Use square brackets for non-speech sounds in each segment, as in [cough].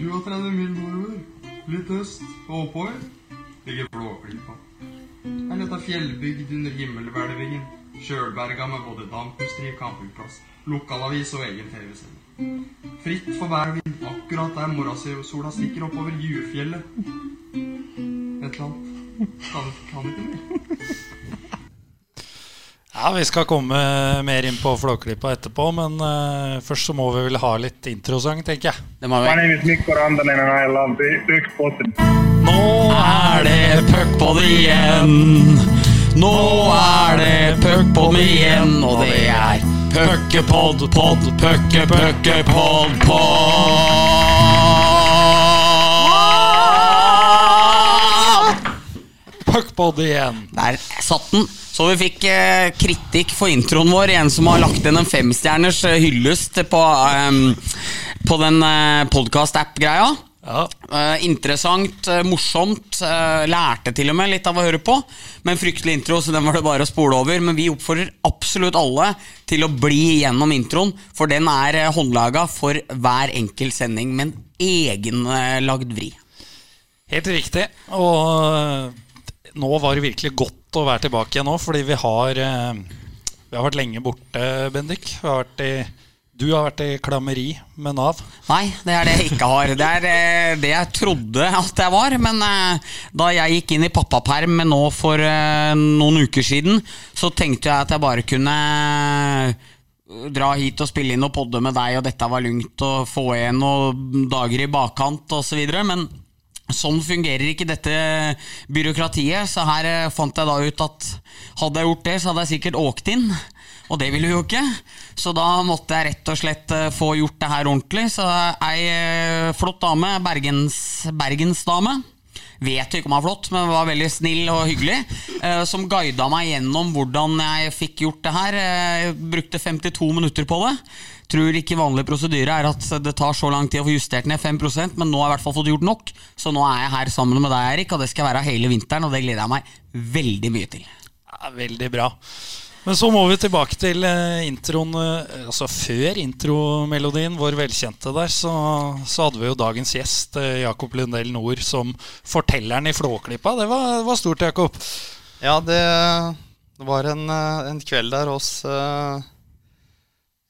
37 mil nordover. Litt øst og oppover ligger Flåklypa. En dette fjellbygd under himmelhvelvingen. Sjølberga med både dampindustri, campingplass, lokalavis og egen TV-sending. Fritt for vær og vind, akkurat der morgensola stikker oppover Jufjellet. Et eller annet. Kan, kan ikke mer. Ja, Vi skal komme mer inn på Flåklypa etterpå, men uh, først så må vi vel ha litt introsang, tenker jeg. Det må vi. Nå Er det puckpod igjen? Nå er det puckpod igjen, og det er puckepod, pod, pucke, pucke, pod, pod. puckpod igjen. Der satt den. Så vi fikk eh, kritikk for introen vår. En som har lagt inn en femstjerners eh, hyllest på, eh, på den eh, podkast-app-greia. Ja, Eh, interessant, eh, morsomt. eh, lærte til og med litt av å høre på. Men fryktelig intro, så den var det bare å spole over. Men vi oppfordrer absolutt alle til å bli gjennom introen, for den er uh, håndlaga for hver enkelt sending med en egenlagd vri. Helt riktig. Og eh, nå var det virkelig godt å være tilbake igjen nå, fordi vi har eh, Vi har vært lenge borte, Bendik. Har i, du har vært i klammeri med Nav. Nei, det er det jeg ikke har. Det er eh, det jeg trodde at jeg var. Men eh, da jeg gikk inn i pappaperm nå for noen uker siden, så tenkte jeg at jeg bare kunne dra hit og spille inn og podde med deg, og dette var lugnt, og få igjen noen dager i bakkant osv. Men Sånn fungerer ikke dette byråkratiet, så her eh, fant jeg da ut at hadde jeg gjort det, så hadde jeg sikkert åkt inn. Og det ville vi jo ikke, så da måtte jeg rett og slett eh, få gjort det her ordentlig. Så ei eh, flott dame, Bergens, bergensdame, vet ikke om hun er flott, men var veldig snill og hyggelig, som guida meg gjennom hvordan jeg fikk gjort det her. Jeg brukte 52 minutter på det. Tror ikke vanlig prosedyre er at det tar så lang tid å få justert ned 5% men nå har jeg i hvert fall fått gjort nok. Så nå er jeg her sammen med deg, Erik, og det skal være hele vinteren, og det gleder jeg meg veldig mye til. Ja, veldig bra. Men så må vi tilbake til eh, introen. eh, altså Før intromelodien, vår velkjente der, så, så hadde vi jo dagens gjest, eh, Jakob Lundell Nord, som fortelleren i Flåklypa. Det var, var stort, Jakob. Ja, det, det var en, en kveld der hos eh,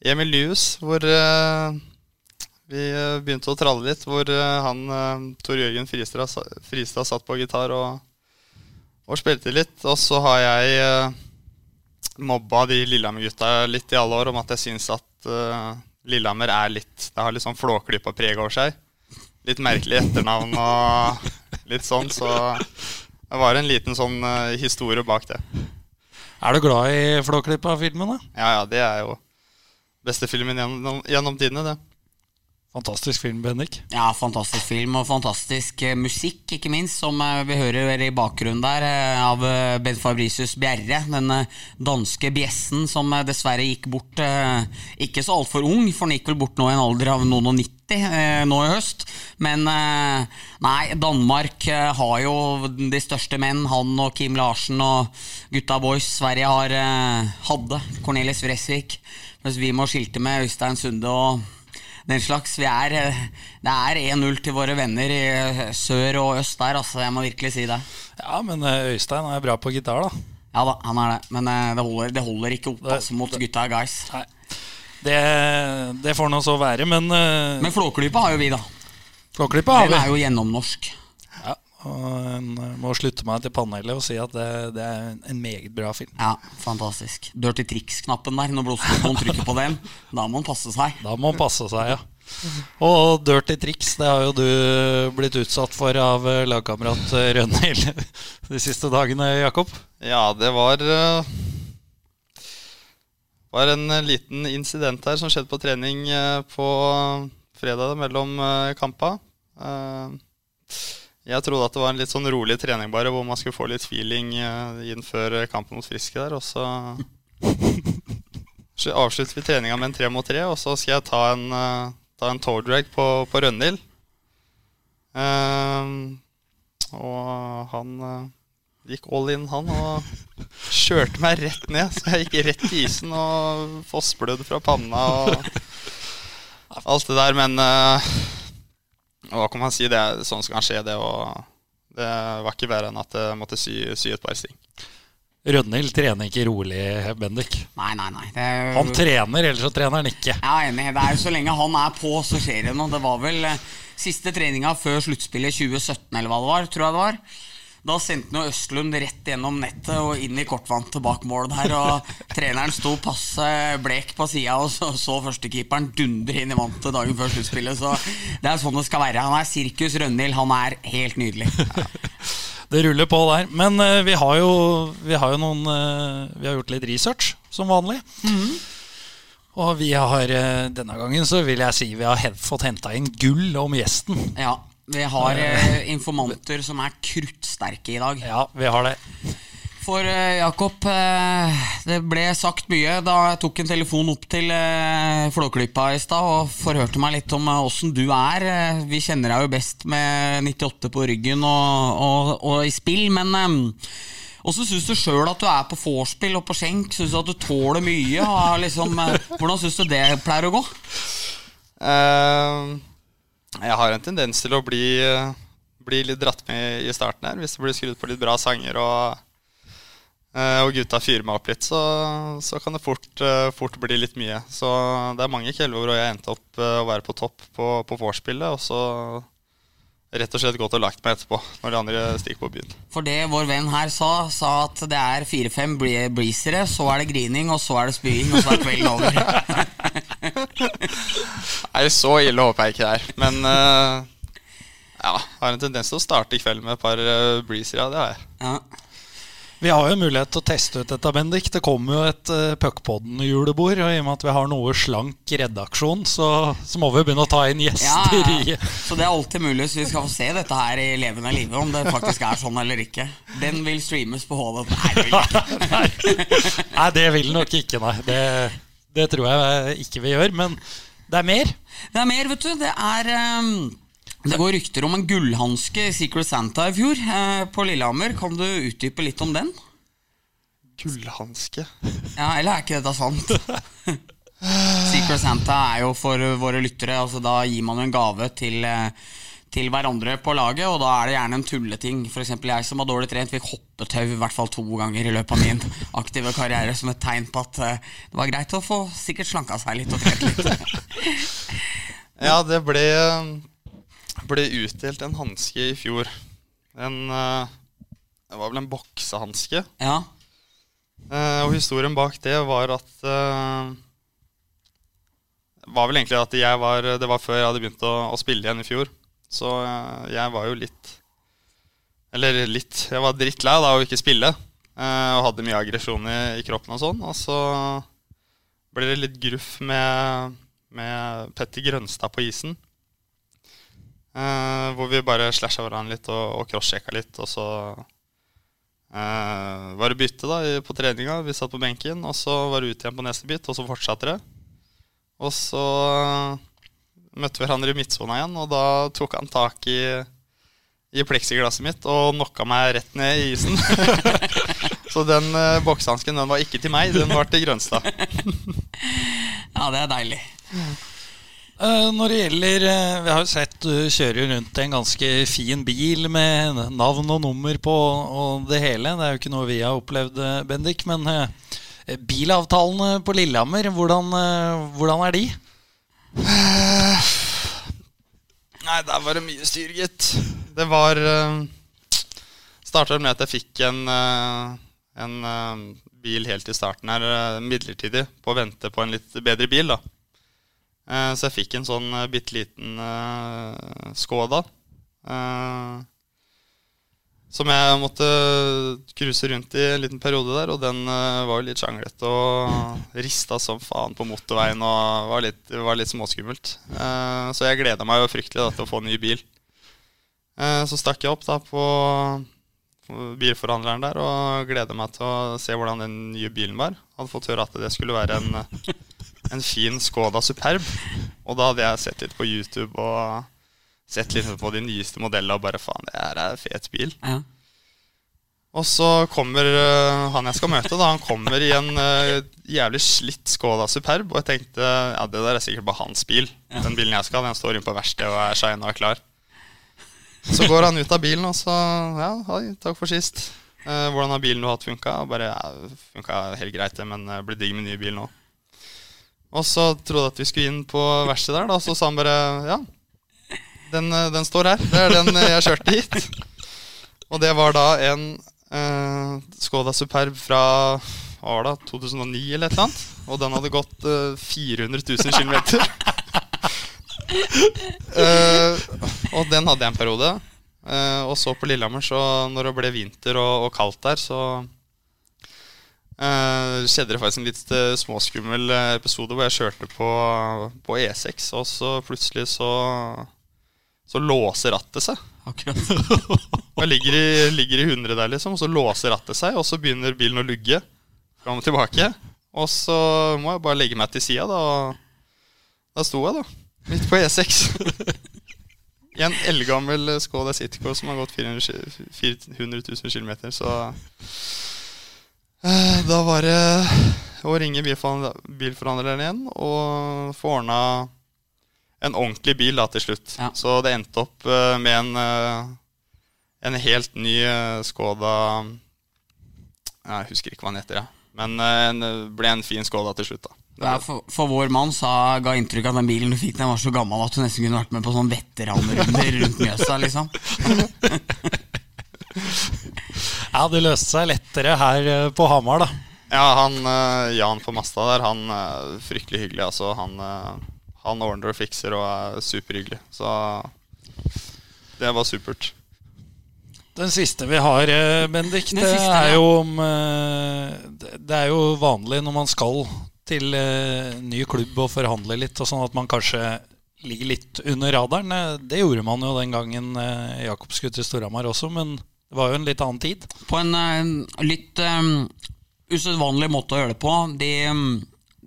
Emil Nyhus hvor uh, vi eh, begynte å tralle litt. Hvor uh, han uh, Tor Jørgen Fristad, Fristad satt på gitar og, og spilte litt. Og så har jeg mobba de Lillehammer-gutta litt i alle år om at jeg syns at eh, Lillehammer er litt Det har litt sånn Flåklypa-preg over seg. Litt merkelig etternavn og litt sånn, så det var en liten sånn historie bak det. Er du glad i Flåklypa-filmen? da? Ja, ja, det er jeg jo beste filmen gjennom, gjennom tidene, det. Fantastisk film, Bendik. Ja, fantastisk film og fantastisk eh, musikk, ikke minst, som eh, vi hører i bakgrunnen der, eh, av Ben Fabricius Bjerre. Den danske bjessen som dessverre gikk bort ikke så altfor ung, for han gikk vel bort nå i en alder av noen og nitti eh, nå i høst. Men nei, Danmark har jo de største menn, han og Kim Larsen og gutta boys. Sverige har hadde Cornelis Vresvik, mens vi må skilte med Øystein Sunde og den slags. Vi er, eh, det er 1-0 til våre venner i eh, sør og øst der, altså. Jeg må virkelig si det. Ja, men eh, Øystein er bra på gitar, da. Ja da, han er det. Men det holder, det holder ikke opp altså, mot gutta guys. Nei. Det, det får nå så være, men, uh, Men Flåklypa har jo vi, da. Flåklypa har vi. Den er jo gjennomnorsk. Og en eh, må slutte meg til panelet og si at det, det er en- meget bra film. Ja, fantastisk. Dirty Tricks-knappen der, når blodstokken trykker på den, da må man passe seg. Da må man passe seg, ja. Og dirty triks, det har jo du blitt utsatt for av eh, lagkamerat eh, Rønhild [laughs] de siste dagene, Jakob. Ja, det var var en liten incident her som skjedde på trening på fredag mellom kampa. Jeg trodde at det var en litt sånn rolig trening bare, hvor man skulle få litt feeling eh, inn før eh, kampen mot Friske der. Og [laughs] så avslutter vi treninga med en tre mot tre, og så skal jeg ta en, eh, ta en toe drag på, på Rønhild. Eh, og han gikk all in, han, og kjørte meg rett ned. Så jeg gikk rett i isen og fossblødde fra panna og alt det der. Men eh, Og hva kan man si? Det er sånn som kan skje, det. Og det var ikke verre enn at jeg måtte sy, sy et par sting. Rønhild trener ikke rolig, Bendik. Nei, nei, nei. Det er, Han trener, ellers så trener han ikke. Jeg er enig. Det er jo Så lenge han er på, så skjer det noe. Det var vel eh, siste treninga før sluttspillet 2017, eller hva det var. tror jeg det var Da sendte han Østlund rett gjennom nettet og inn i kortvantet bak mål der. Og [laughs] treneren sto passe blek på sida og så, så førstekeeperen dundre inn i vantet dagen før sluttspillet. Så det er sånn det skal være. Han er sirkus Rønhild. Han er helt nydelig. [laughs] Det ruller på der. Men uh, vi har jo, vi har jo noen uh, Vi har gjort litt research, som vanlig. Og vi har uh, denne gangen så vil jeg si vi har fått henta inn gull om gjesten. Ja, vi har eh, informanter som er kruttsterke i dag. Ja, vi har det. For eh, Jakob, eh, det ble sagt mye da jeg tok en telefon opp til eh, Flåklypa i stad og forhørte meg litt om eh, åssen du er. Eh, Vi kjenner deg jo best med 98 på ryggen og, og, og i spill, men eh, åssen syns du sjøl at du er på vorspiel og på skjenk? Syns du at du tåler mye? Og liksom, hvordan syns du det pleier å gå? Eh, jeg har en tendens til å bli, bli litt dratt med i starten her. Hvis det blir skrudd på litt bra sanger og, eh, og gutta fyrer meg opp litt, så, så kan det fort, eh, fort bli litt mye. Så det er mange kvelder hvor jeg endte opp eh, å være på topp på, på vorspielet, og så rett og slett gått og lagt meg etterpå når de andre stikker på byen. For det vår venn her sa, sa at det er fire-fem bre- breezere, så er det grining, og så er det spying, og så er kvelden over. [laughs] [laughs] Nei, så ille håper jeg ikke det er. Men uh, ja, har en tendens til å starte i kveld med et par uh, breezer, ja, det har jeg. Ja. Vi har jo mulighet til å teste ut dette, Bendik. Det kommer jo et uh, Puckpodden-julebord. Og i og med at vi har noe slank redaksjon, så, så må vi begynne å ta inn gjester ja. Så det er alltid mulig, så vi skal få se dette her i levende live, om det faktisk er sånn eller ikke. Den vil streames på HD. Nei, det vil. [laughs] Nei, det vil nok ikke, nei. Det, det tror jeg ikke vi gjør. Men det er mer. Det er mer, vet du. Det er um Det går rykter om en gullhanske i Secret Santa i fjor eh, på Lillehammer. Kan du utdype litt om den? Gullhanske. Ja, Eller er ikke dette sant? [laughs] Secret Santa er jo for våre lyttere. Altså Da gir man jo en gave til, eh, til hverandre på laget, og da er det gjerne en tulleting. Eksempel jeg som var dårlig trent, fikk hoppetau i hvert fall to ganger i løpet av min [laughs] aktive karriere som et tegn på at eh, det var greit å få sikkert slanka seg litt og trent litt. [laughs] Ja, det ble, ble utdelt en hanske i fjor. En eh, Det var vel en boksehanske. Ja, Eh, og historien bak det var at eh, var vel egentlig at jeg var Det var før jeg hadde begynt å, å spille igjen i fjor. Så eh, jeg var jo litt Eller litt Jeg var drittlei av å ikke spille. eh, og hadde mye aggresjon i, i kroppen og sånn. Og så ble det litt gruff med, med Petter Grønstad på isen. Eh, hvor vi bare slasha hverandre litt og, og crosssjekka litt. Og så Eh, var det bytte da på treninga. Vi satt på benken, og så var det ut igjen på neste bit, og så fortsatte det. Og så eh, møtte hverandre i midtsona igjen, og da tok han tak i, i pleksiglasset mitt og knocka meg rett ned i isen. [laughs] så den uh, boksehansken den var ikke til meg, den var til Grønstad. [laughs] ja det er deilig. Uh, Når det gjelder uh, Vi har jo sett du kjører rundt en ganske fin bil med navn og nummer på og det hele. Det er jo ikke noe vi har opplevd, eh, Bendik. Men eh, bilavtalene på Lillehammer, hvordan, eh, hvordan er de? [sighs] Nei, der var det mye styr, gitt. Det var uh, Starta med at jeg fikk en, uh, en uh, bil helt i starten her, eh, midlertidig, på å vente på en litt bedre bil. da. Uh, så jeg fikk en sånn uh, bitte liten uh, Skoda. eh, som jeg måtte cruise rundt i en liten periode der, og den eh, var jo litt sjanglete og rista som faen på motorveien og var litt, var litt småskummelt. Eh, så jeg gleda meg jo fryktelig da, til å få en ny bil. Eh, så stakk jeg opp da på bilforhandleren der og gleda meg til å se hvordan den nye bilen var. Hadde fått høre at det skulle være en, en fin Skoda Superb. Og da hadde jeg sett litt på YouTube og sett litt på de nyeste modellene og bare faen, det her er en fet bil. Ja. Og så kommer uh, han jeg skal møte, da. Han kommer i en uh, jævlig slitt Skoda Superb. Og jeg tenkte ja, det der er sikkert bare hans bil. Den bilen jeg skal den står inne på verkstedet og er shina og klar. Så går han ut av bilen, og så Ja, hei, takk for sist. Uh, hvordan har bilen du har hatt funka? Og bare ja, funka helt greit, det, men uh, blir digg med ny bil nå. Og så trodde jeg at vi skulle inn på verkstedet der, da, så sa han bare ja, den, eh, den står her. Det er den eh, jeg kjørte hit. Og det var da en uh, Skoda Superb fra det, 2009 eller et eller annet. Og den hadde gått uh, 400 000 km. uh, og den hadde jeg en periode. Uh, og så på Lillehammer, så når det ble vinter og, og kaldt der, så uh, skjedde det faktisk en litt uh, småskummel episode hvor jeg kjørte på, på E6, og så plutselig så så låser rattet seg. Akkurat. [laughs] Jeg ligger i, ligger i 100 der, liksom, og så låser rattet seg, og så begynner bilen å lugge fram og tilbake. Og så må jeg bare legge meg til sida, da. Og da sto jeg, da. Midt på E6. [laughs] I en eldgammel Skoda Cityco som har gått 400, 400 000 km, så eh, Da var det å ringe bilforhandleren igjen og få ordna en ordentlig bil da til slutt. Ja. Så det endte opp uh, med en, uh, en helt ny uh, Skoda Jeg husker ikke hva den heter, ja. Men det en, ble en fin Skoda til slutt, da. Ja, for, for vår mann sa, ga inntrykk av at den bilen du fikk, den var så gammel at du nesten kunne vært med på sånn veteranrunder [laughs] rundt Mjøsa. liksom [laughs] Ja, det løste seg lettere her på Hamar, da. Ja, han Jan på Masta der, han er fryktelig hyggelig. Altså, han, han ordner og fikser og er superhyggelig. Så det var supert. Den siste vi har, eh, Bendik, det siste, er jo om eh, det- er jo vanlig når man skal til eh, ny klubb og forhandle litt, og sånn at man kanskje ligger litt under radaren. Det gjorde man jo den gangen Jakob skulle til Storhamar også, men det var jo en litt annen tid. På en litt um, usedvanlig måte å gjøre det på. Det, um,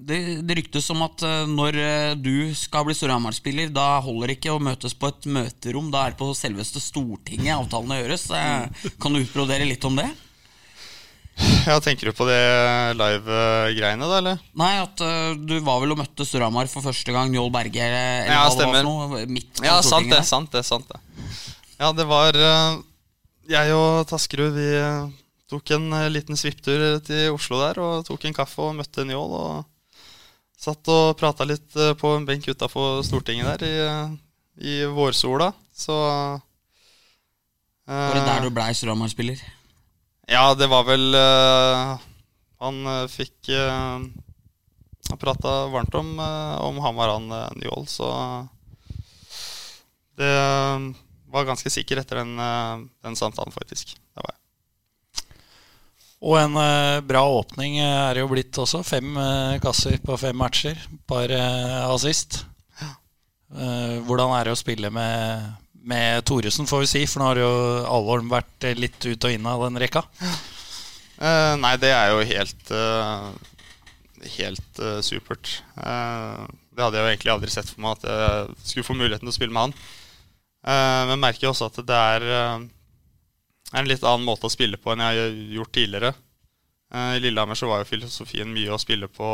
det, det ryktes om at eh, når eh, du skal bli Storhamar-spiller, da holder det ikke å møtes på et møterom. Da er det på selveste Stortinget avtalene gjøres. Eh, kan du utbrodere litt om det? Ja, Tenker du på det live-greiene, da, eller? Nei, at uh, du var vel og møtte Storhamar for første gang, Njål Berge, eller Ja, hva det var stemmer. noe, midt på Ja, sant det, sant det, sant det. Ja, det var uh, Jeg og Taskerud, vi uh, tok en liten svipptur til Oslo der og tok en kaffe og møtte Njål. Og satt og prata litt eh, på en benk utafor Stortinget der i, eh, i vårsola. Så Var det eh, der du blei Storhamar-spiller? Ja, det var vel uh, Han eh, fikk uh, Han prata varmt om, uh, om Hamar, han uh, Njål, så det eh, var ganske sikker etter den, eh, den samtalen, faktisk. Og en eh, bra åpning eh, er det jo blitt også. Fem eh, kasser på fem matcher. Par assist. Hvordan er det å spille med, med Thoresen, får vi si? For nå har jo Alvorm vært litt ut og inn av den rekka. Uh, nei, det er jo helt uh, Helt uh, supert. Det hadde jeg jo egentlig aldri sett for meg, at jeg skulle få muligheten til å spille med han. Men merker også at det er eh, en litt annen måte å spille på enn jeg har gjort tidligere. Eh, I Lillehammer så var jo filosofien mye å spille på,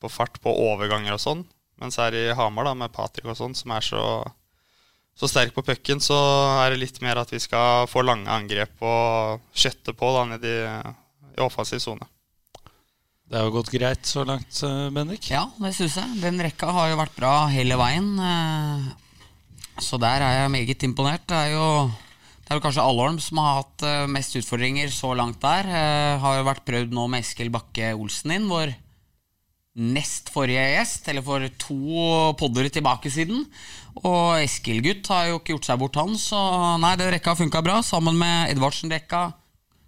på fart, på overganger og sånn. Mens her i Hamar, da, med Patrick og sånn, som er så, så sterk på pucken, så er det litt mer at vi skal få lange angrep og skjøtte på da, nedi i offensiv sone. Det har jo gått greit så langt, eh, Bendik. Ja, det syns jeg. Den rekka har jo vært bra hele veien. eh, Så der er jeg meget imponert. Det er jo, det er jo kanskje Allholm som har hatt eh, mest utfordringer så langt der. Eh, Har jo vært prøvd nå med Eskil Bakke Olsen inn, vår nest forrige gjest, eller for to podder tilbake siden. Og Eskil-gutt har jo ikke gjort seg bort, han. Så nei, den rekka funka bra, sammen med Edvardsen-rekka,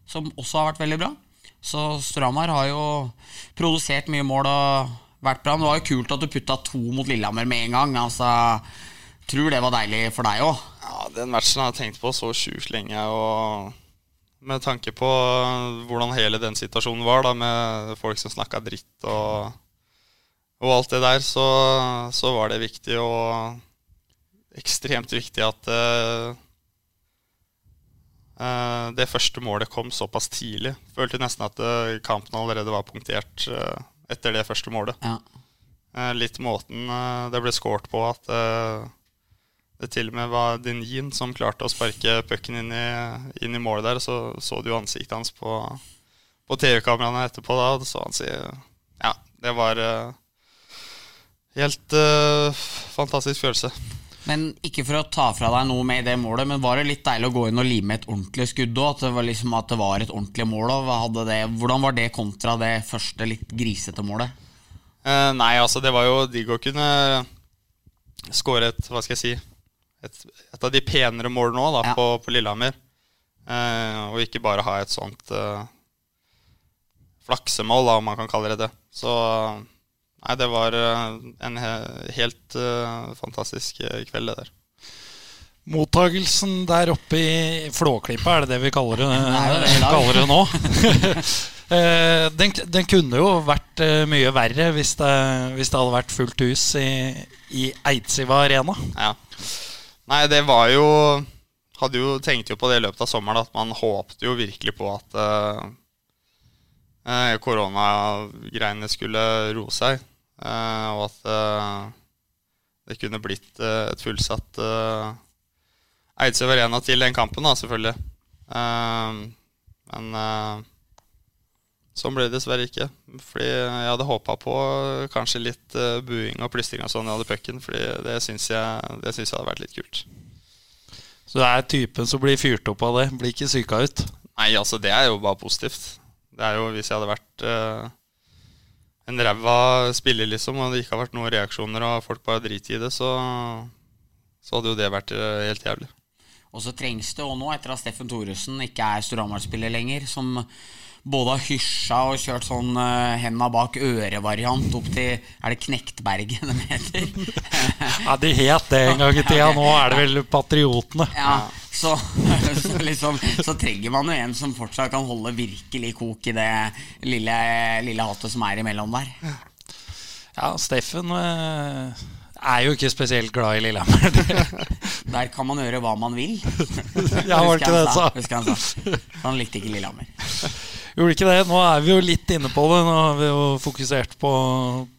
som også har vært veldig bra. Så Storhamar har jo produsert mye mål og vært bra. Det var jo kult at du putta to mot Lillehammer med en gang. Altså, tror det var deilig for deg òg. Ja, Den matchen har jeg tenkt på så sjukt lenge. Og med tanke på hvordan hele den situasjonen var, da, med folk som snakka dritt og, og alt det der, så, så var det viktig og ekstremt viktig at uh, det første målet kom såpass tidlig. Følte nesten at uh, kampen allerede var punktert etter det første målet. Ja. Litt måten det ble skåret på, at det til og med var Denin som klarte å sparke pucken inn i, inn i målet der. Så så du ansiktet hans på, på TV-kameraene etterpå. da, og så han sier Ja, det var uh, helt uh, fantastisk følelse. Men ikke for å ta fra deg noe med det målet, men var det litt deilig å gå inn og lime et ordentlig skudd òg? At, det var liksom, at det var et ordentlig mål? Det, hvordan var det kontra det første litt grisete målet? Eh, nei, altså det var jo digg å kunne skåre et Hva skal jeg si et, et, av de penere målene nå da, ja. på, på, Lillehammer. Eh, og ikke bare ha et sånt eh, flaksemål, da, om man kan kalle det det. Så nei, det var en he helt fantastisk kveld, det der. Mottagelsen der oppe i Flåklypa, er det det vi kaller det, Nei, det kaller det nå? [laughs] den, den, kunne jo vært mye verre hvis det, hvis det hadde vært fullt hus i, i Eidsiva Arena. Ja. Nei, det var jo Hadde jo tenkt jo på det i løpet av sommeren at man håpte jo virkelig på at uh, koronagreiene skulle roe seg. Uh, og at uh, det kunne blitt et fullsatt Eidsiv Arena til den kampen, da, selvfølgelig. men Sånn ble det dessverre ikke. Fordi jeg hadde håpa på kanskje litt uh, buing og plystring og sånn jeg hadde pucken. Fordi det syns jeg, det synes jeg hadde vært litt kult. Så det er typen som blir fyrt opp av det? Blir ikke psyka ut? Nei, altså det er jo bare positivt. Det er jo hvis jeg hadde vært uh, en ræva spiller, liksom, og det ikke har vært noen reaksjoner, og folk bare driter i det, så, så hadde jo det vært uh, helt jævlig. Og så trengs det òg nå, etter at Steffen Thoresen ikke er Storhamar-spiller lenger, som både har hysja og kjørt sånn uh, henda bak øret-variant opp til Er det Knektberget det heter? [laughs] ja, de het det en gang i tida. Nå er det vel Patriotene. Ja, så, [laughs] så, liksom, så trenger man jo en som fortsatt kan holde virkelig kok i det lille, lille hatet som er imellom der. Ja, Steffen uh, er jo ikke spesielt glad i Lillehammer. [laughs] Der kan man gjøre hva man vil. Ja, var ikke det sa. Husker han sa. Han likte ikke Lillehammer. Gjorde ikke det. Nå er vi jo litt inne på det. Nå har vi jo fokusert på,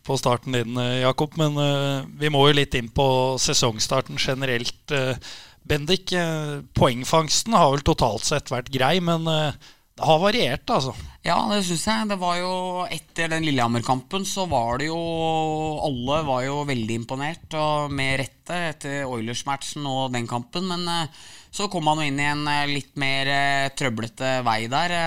på starten din, eh, Jakob. Men uh, vi må jo litt inn på sesongstarten generelt. Uh, Bendik, uh, poengfangsten har vel totalt sett vært grei, men det har variert, altså. Ja, det syns jeg. Det var jo Etter den Lillehammer-kampen så var det jo Alle var jo veldig imponert, og med rette, etter Oilers-matchen og den kampen. Men så kom man jo inn i en litt mer trøblete vei der.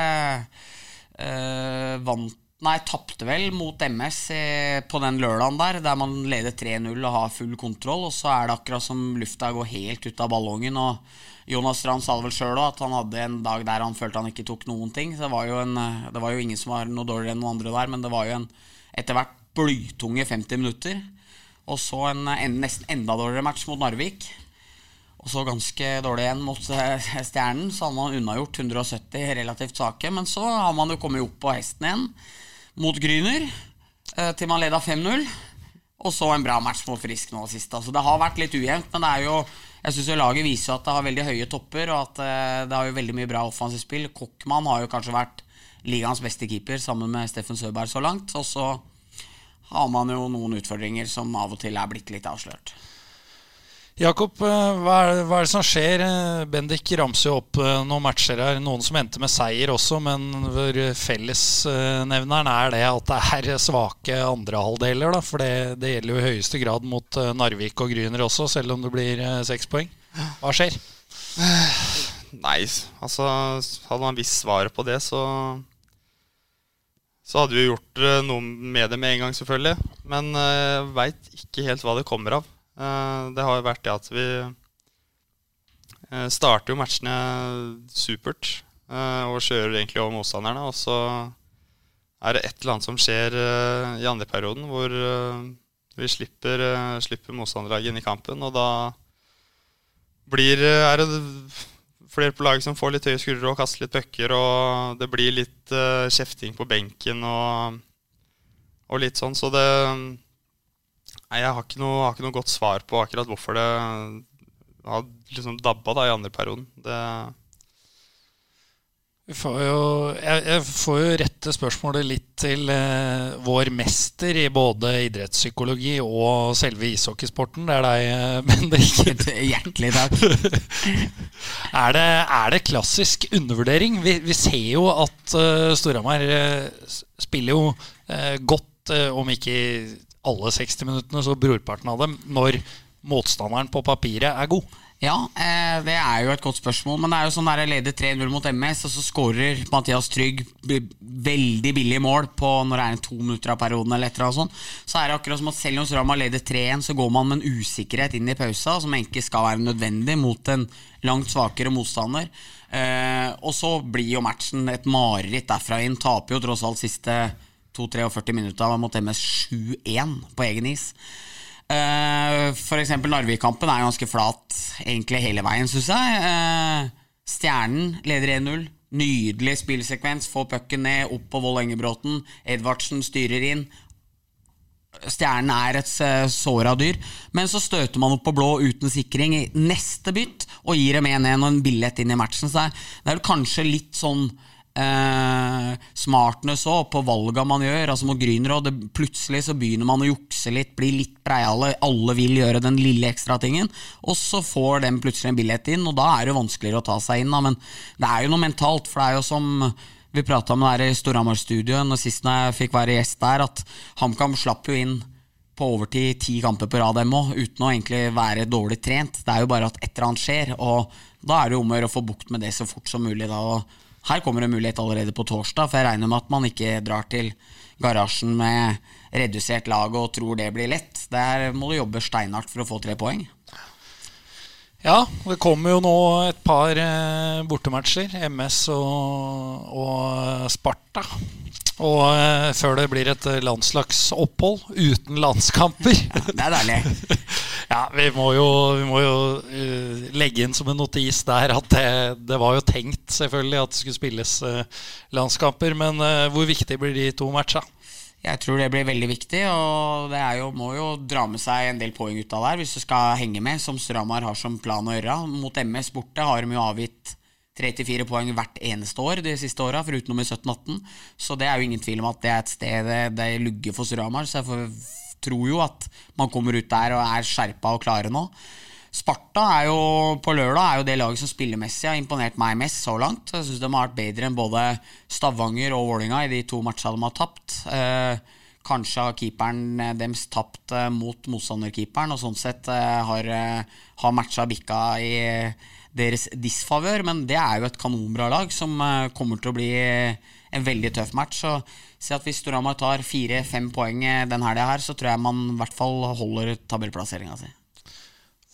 Uh, vant Nei, tapte vel mot MS eh, på den lørdagen der, der man leder 3-0 og har full kontroll. Og så er det akkurat som lufta går helt ut av ballongen. Og Jonas Strand sa vel sjøl at han hadde en dag der han følte han ikke tok noen ting. Så det var jo, en, eh, det var jo ingen som var noe dårligere enn noen andre der, men det var jo en etter hvert blytunge 50 minutter. Og så en, en nesten enda dårligere match mot Narvik. Og så ganske dårlig igjen mot eh, Stjernen. Så hadde man unnagjort 170 relativt svake. Men så har man jo kommet opp på hesten igjen mot Gryner. Eh, til man leda 5-0. Og så en bra match mot Frisk nå sist. Altså, det har vært litt ujevnt, men det er jo jeg syns laget viser at det har veldig høye topper, og at eh, det har jo veldig mye bra offensivt spill. Kokkmann har jo kanskje vært ligaens beste keeper sammen med Steffen Søberg så langt. Og så har man jo noen utfordringer som av og til er blitt litt avslørt. Jakob, eh, hva er, hva er, det som skjer? Eh, Bendik ramser jo opp eh, noen matcher her. Noen som endte med seier også, men fellesnevneren er det at det er svake andrehalvdeler. For det, det, gjelder jo i høyeste grad mot Narvik og Gryner også, selv om det blir seks poeng. Hva skjer? [sighs] Nei, altså hadde man visst svaret på det, så så hadde vi gjort noe med det med en gang, selvfølgelig. Men jeg uh, veit ikke helt hva det kommer av. Eh, det har jo vært det at vi eh, starter jo matchene supert eh, og kjører egentlig over motstanderne. Og så er det et eller annet som skjer i andre perioden hvor vi slipper, slipper motstanderlaget inn i kampen. Og da blir, er det flere på laget som får litt høye skuldre og kaster litt pucker. Og det blir litt kjefting på benken og, og litt sånn. Så det Nei, jeg har ikke, noe, har ikke, noe, godt svar på akkurat hvorfor det har liksom dabba da i andre perioden. Det får jo, jeg, jeg, får jo rette spørsmålet litt til eh, vår mester i både idrettspsykologi og selve ishockeysporten. Det er deg, eh, [laughs] Bendik. [laughs] Hjertelig takk. [laughs] Er det, er det klassisk undervurdering? Vi, vi ser jo at uh, Storhamar uh, spiller jo uh, godt, om ikke i alle 60 minuttene, så brorparten av dem, når motstanderen på papiret er god. Ja, eh, det er jo et godt spørsmål. Men det er jo sånn der leder 3-0 mot MS, og så skårer Mathias Trygg veldig billig mål på når det er en to minutter av perioden. eller et eller annet. Så er det akkurat som at selv om Strama leder 3-1, så går man med en usikkerhet inn i pausa som egentlig skal være nødvendig mot en langt svakere motstander. Eh, og så blir jo matchen et mareritt derfra inn. Taper jo tross alt siste 2-43 minutter mot MS 7-1 på egen is. Uh, for eksempel Narvik-kampen er ganske flat egentlig hele veien, syns jeg. Eh, Stjernen leder 1-0. Nydelig spillsekvens. Får pucken ned, opp på Vold Engebråten. Edvardsen styrer inn. Stjernen er et uh, såra dyr. Men så støter man opp på blå uten sikring i neste bytt og gir dem 1-1 og en billett inn i matchen. Så det er, kanskje litt sånn eh, smartness òg på valga man gjør. Altså mot Grünerud, Plutselig så begynner man å jukse litt, bli litt breiale. Alle vil gjøre den lille ekstra tingen. Og så får de plutselig en billett inn, og da er det vanskeligere å ta seg inn. Da. Men det er jo noe mentalt, for det er jo som vi prata om der i Storhamar-studioet når sist jeg fikk være gjest der, at HamKam slapp jo inn på overtid ti kamper på rad, òg, uten å egentlig være dårlig trent. Det er jo bare at et eller annet skjer, og da er det jo om å gjøre å få bukt med det så fort som mulig. da, og her kommer det mulighet allerede på torsdag, for jeg regner med at man ikke drar til garasjen med redusert lag og tror det blir lett. Der må du jobbe steinhardt for å få tre poeng. Ja, det kommer jo nå et par eh, bortematcher. MS og, og Sparta. Og eh, før det blir et landslagsopphold uten landskamper. [laughs] Det er deilig. [laughs] ja, vi må jo, vi må jo uh, legge inn som en notis der at det, det var jo tenkt selvfølgelig at det skulle spilles uh, landskamper. Men uh, hvor viktig blir de to matcha? Jeg tror det blir veldig viktig, og det jo, må jo dra med seg en del poeng ut av der hvis du skal henge med, som Stramar har som plan å gjøre. Mot MS borte har de jo avgitt 3-4 poeng hvert eneste år de siste åra, foruten i 17-18. Så det er jo ingen tvil om at det er et sted det, det lugger for Stramar. Så jeg får, tror jo at man kommer ut der og er skjerpa og klare nå. Sparta er jo på lørdag er jo det laget som spillemessig har imponert meg mest så langt. Jeg syns de har vært bedre enn både Stavanger og Vålinga i de to matchene de har tapt. Eh, kanskje har keeperen deres tapt eh, mot motstanderkeeperen, og sånn sett eh, har, eh, har matcha bikka i deres disfavør. Men det er jo et kanonbra lag som eh, kommer til å bli en veldig tøff match. Så si at hvis Storhamar tar fire-fem poeng eh, den helga her, så tror jeg man i hvert fall holder tabellplasseringa si.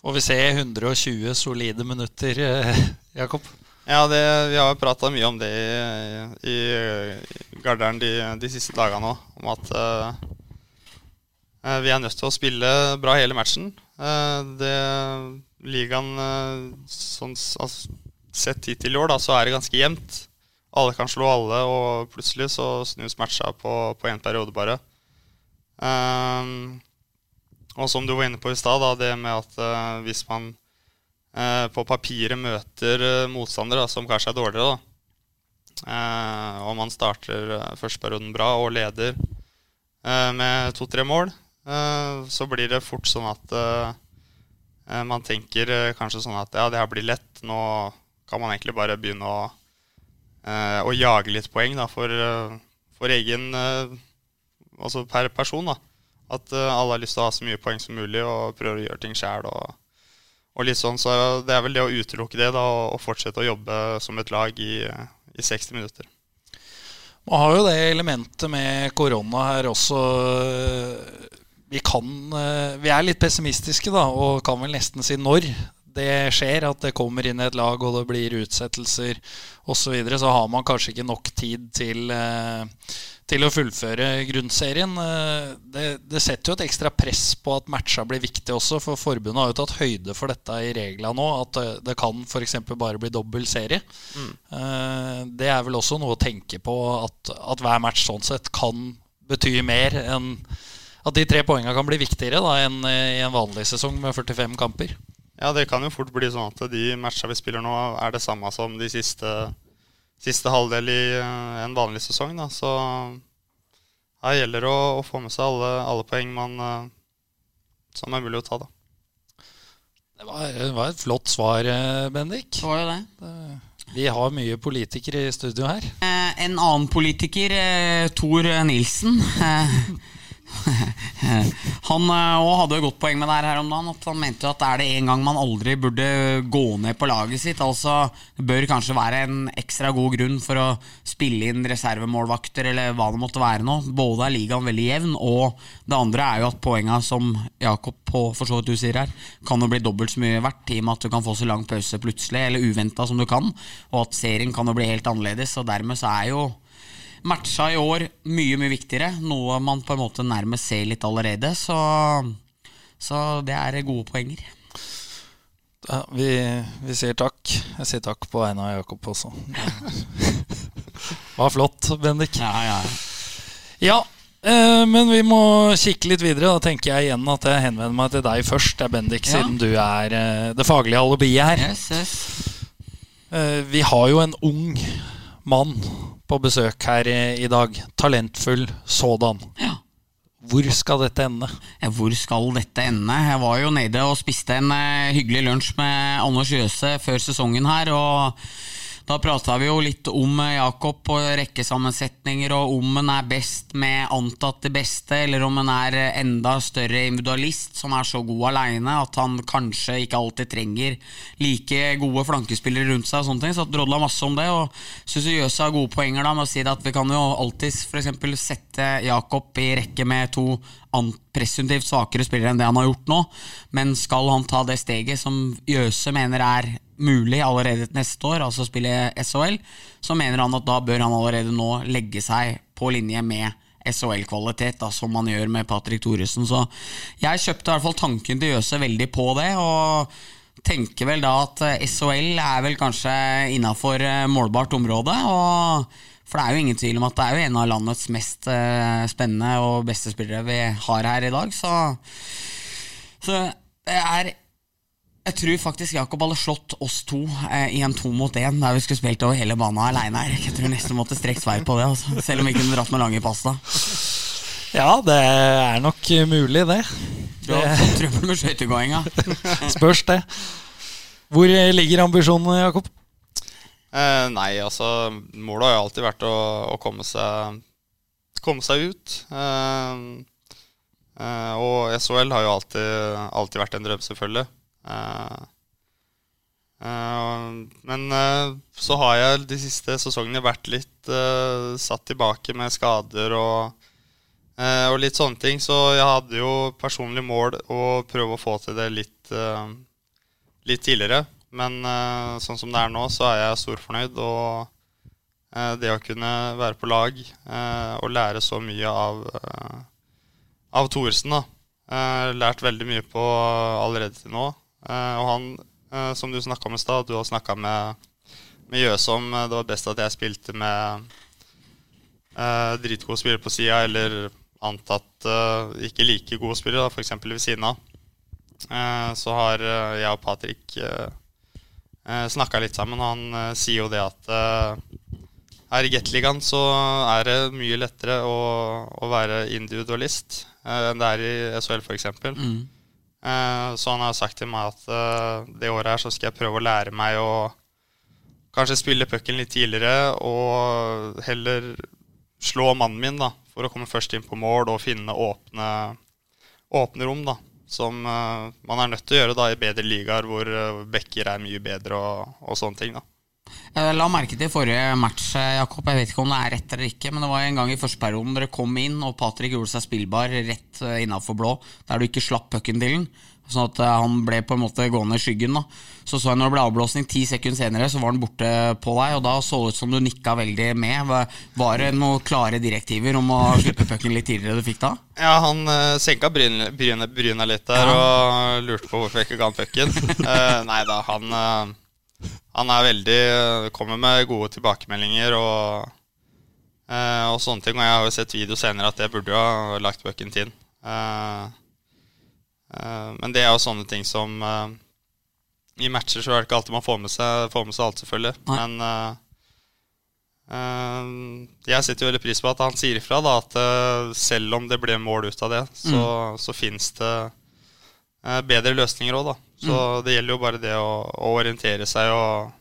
Får vi se 120 solide minutter, eh, Jakob? Ja, det, vi har jo prata mye om det i, i, i Garderen de, de siste dagene òg. Om at eh, eh, vi er nødt til å spille bra hele matchen. Uh, det Ligaen uh, sånn, altså, Sett hittil i år, da, så er det ganske jevnt. Alle kan slå alle, og plutselig så snus matcha på én periode bare. Um, og som du var inne på i stad, det med at uh, hvis man uh, på papiret møter uh, motstandere som kanskje er dårligere, da. Og man starter førsteperioden bra og leder med to-tre mål, så blir det fort sånn at man tenker kanskje sånn at ja, det her blir lett. Nå kan man egentlig bare begynne å, eh, å jage litt poeng da, for, eh, for egen eh, Altså per person, da. At alle har lyst til å ha så mye poeng som mulig og prøver å gjøre ting sjæl. Og, og litt sånn, så det er vel det å utelukke det da, og, og fortsette å jobbe som et lag i, i 60 minutter. Man har jo det elementet med korona her også. Vi kan Vi er litt pessimistiske, da, og kan vel nesten si når det skjer, at det kommer inn et lag og det blir utsettelser osv., så, videre, så har man kanskje ikke nok tid til eh, til å fullføre grunnserien. Eh, Det, det setter jo et ekstra press på at matcha blir viktig også, for forbundet har jo tatt høyde for dette i reglene nå. At det, det kan f.eks. bare bli dobbel serie. Mm. Det er vel også noe å tenke på, at, at hver match sånn sett kan bety mer enn At de tre poengene kan bli viktigere da, enn i en vanlig sesong med 45 kamper. Ja, det kan jo fort bli sånn at de matcha vi spiller nå, er det samme som de siste siste halvdel i eh, en vanlig sesong. Da. Så her gjelder det å, å få med seg alle, alle poeng man, eh, som er mulig å ta. da. Det var, det var et flott svar, eh, Bendik. Det var det det. Vi har mye politikere i studio her. Eh, en annen politiker, eh, Tor Nilsen eh, [laughs] [laughs] Han òg hadde jo godt poeng med det her om dagen. At han mente jo at er det en gang man aldri burde gå ned på laget sitt Altså Det bør kanskje være en ekstra god grunn for å spille inn reservemålvakter, eller hva det måtte være nå. Både er ligaen veldig jevn, og det andre er jo at poenga, som Jakob på for så vidt du sier her, kan jo bli dobbelt så mye verdt, i og med at du kan få så lang pause plutselig, eller uventa som du kan, og at serien kan jo bli helt annerledes. Og dermed så er jo matcha i år mye, mye viktigere. Noe man på en måte nærmest ser litt allerede. Så, så det er gode poenger. Ja, vi, vi sier takk. Jeg sier takk på vegne av Jakob også. Det [laughs] var flott, Bendik. Ja, ja. Ja, eh, men vi må kikke litt videre. Da tenker jeg igjen at jeg henvender meg til deg først, det er Bendik, Ja. siden du er eh, det faglige alibiet her. Yes, yes. Eh, vi har jo en ung mann på besøk her i, dag. Talentfull sådan. Ja. Hvor skal dette ende? Hvor skal dette ende? Jeg var jo nede og spiste en eh, hyggelig lunsj med Anders Jøse før sesongen her. og da prata vi jo litt om eh, Jakob og rekkesammensetninger, og om han er best med antatt det beste, eller om han er eh, enda større individualist som er så god aleine at han kanskje ikke alltid trenger like gode flankespillere rundt seg. og sånne ting, Så drodla masse om det. og Syns Jøse har gode poenger da med å si at vi kan jo alltids f.eks. sette Jakob i rekke med to presumptivt svakere spillere enn det han har gjort nå. Men skal han ta det steget som Jøse mener er mulig allerede neste år, altså spille SHL, så mener han at da bør han allerede nå legge seg på linje med SHL-kvalitet, som man gjør med Patrick Thoresen. Så jeg kjøpte i hvert fall tanken til Jøse veldig på det. og tenker vel da at eh, SHL er vel kanskje innafor målbart område. og For det er jo ingen tvil om at det er jo en av landets mest eh, spennende og beste spillere vi har her i dag. Så, så det er Jeg tror faktisk Jakob hadde slått oss to eh, i en to mot én der vi skulle spilt over hele banen aleine her. Jeg tror nesten måtte strekt vei på det, altså. selv om vi kunne dratt med lange pass da. Ja, det er nok mulig, det. Du har fått trøbbel med skøytegåinga. [laughs] Spørs det. Hvor ligger ambisjonene, Jakob? Eh, nei, altså Målet har jo alltid vært å, å komme, seg, komme seg ut. Eh, eh, og SHL har jo alltid, alltid vært en drøm, selvfølgelig. Eh, eh, men eh, så har jeg de siste sesongene vært litt satt tilbake med skader og, og litt sånne ting. Så jeg hadde jo personlig mål å prøve å få til det litt, litt tidligere. Men sånn som det er nå, så er jeg storfornøyd. Og det å kunne være på lag og lære så mye av, av Thoresen, da. lært veldig mye på allerede til nå. Eh, og han, eh, som du snakka om i stad, du har snakka med, med Jøse om eh, det var best at jeg spilte med eh, dritgode spillere på sida, eller antatt eh, ikke like gode spillere, f.eks. ved siden av. Eh, så har eh, jeg og Patrick uh, snakka litt sammen, han eh, sier jo det at eh, her i Gateligaen så er det mye lettere å, å være individualist eh, enn det er i SHL, f.eks. Mm. Eh, så han har sagt til meg at eh, det året her så skal jeg prøve å lære meg å kanskje spille pucken litt tidligere og heller slå mannen min da, for å komme først inn på mål og finne åpne, åpne rom. da som eh, man er nødt til å gjøre da i bedre ligaer hvor backer er mye bedre og, og sånne ting. da. Jeg la merke til forrige match, eh, Jakob. Jeg vet ikke om det er rett eller ikke, men det var en gang i første perioden dere kom inn, og Patrick gjorde seg spillbar rett innafor blå, der du ikke slapp pucken til den. Sånn at eh, han ble på en måte gående i skyggen. da Så så jeg når det ble avblåsning ti sekunder senere, så var han borte på deg, og da så det ut som du nikka veldig med. Var- det noen klare direktiver om å slippe pucken litt tidligere du fikk da? Ja, han uh, senka bryna bryn, bryna litt der og lurte på hvorfor jeg ikke ga han pucken. uh, [laughs] nei da, han, eh, han er veldig Kommer med gode tilbakemeldinger og, eh, og sånne ting. Og jeg har jo sett video senere at jeg burde jo ha lagt bucken til. Eh, eh, men det er jo sånne ting som eh, I matcher så er det ikke alltid man får med seg, får med seg alt, selvfølgelig. Nei. Men, eh, eh, Jeg setter jo veldig pris på at han sier ifra, da, at eh, selv om det ble mål ut av det, så, mm. så fins det eh, bedre løsninger òg, da. Så mm. det gjelder jo bare det å, å orientere seg og,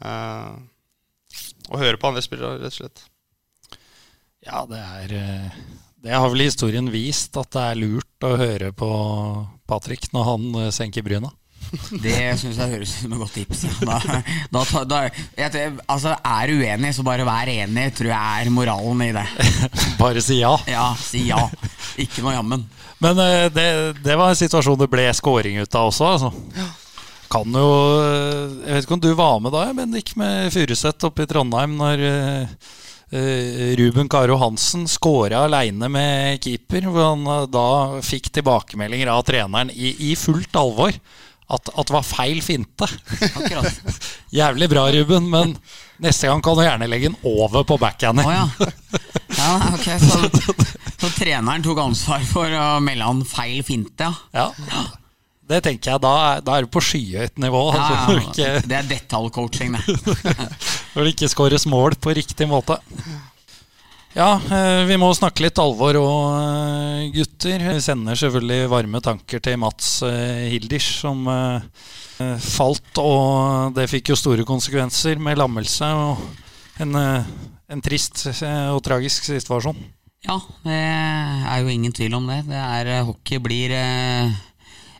uh, og høre på andre spillere, rett og slett. Ja, det er eh, Det har vel historien vist, at det er lurt å høre på Patrick når han eh, senker bryna. [laughs] Det syns jeg høres ut som et godt tips. Da, da, da, jeg, altså, Er du uenig, så bare vær enig, tror jeg er moralen i det. [laughs] bare si ja? Ja, si ja. Ikke noe jammen. Men eh, det, det, var en situasjon det ble scoring ut av også. Altså. Kan jo Jeg vet ikke om du var med da, Bendik, med Furuseth oppe i Trondheim når uh, Ruben Karo Hansen skåra aleine med keeper. Hvor han uh, da fikk tilbakemeldinger av treneren i, i fullt alvor at, at det var feil finte. [laughs] Jævlig bra, Ruben, men neste gang kan du gjerne legge den over på backhander. Oh, ja. ja, okay, så, så, treneren tok ansvar for å melde han feil finte, ja. ja. Det tenker jeg, Da, da er du på skyhøyt nivå. Altså, ikke, det er detaljcoaching, det. [laughs] Når det ikke skåres mål på riktig måte. Ja, eh, vi må snakke litt alvor òg, eh, gutter. Vi sender selvfølgelig varme tanker til Mats eh, som falt. Og det fikk jo store konsekvenser med lammelse og en, en trist og tragisk situasjon. Ja, det er jo ingen tvil om det. det er, hockey blir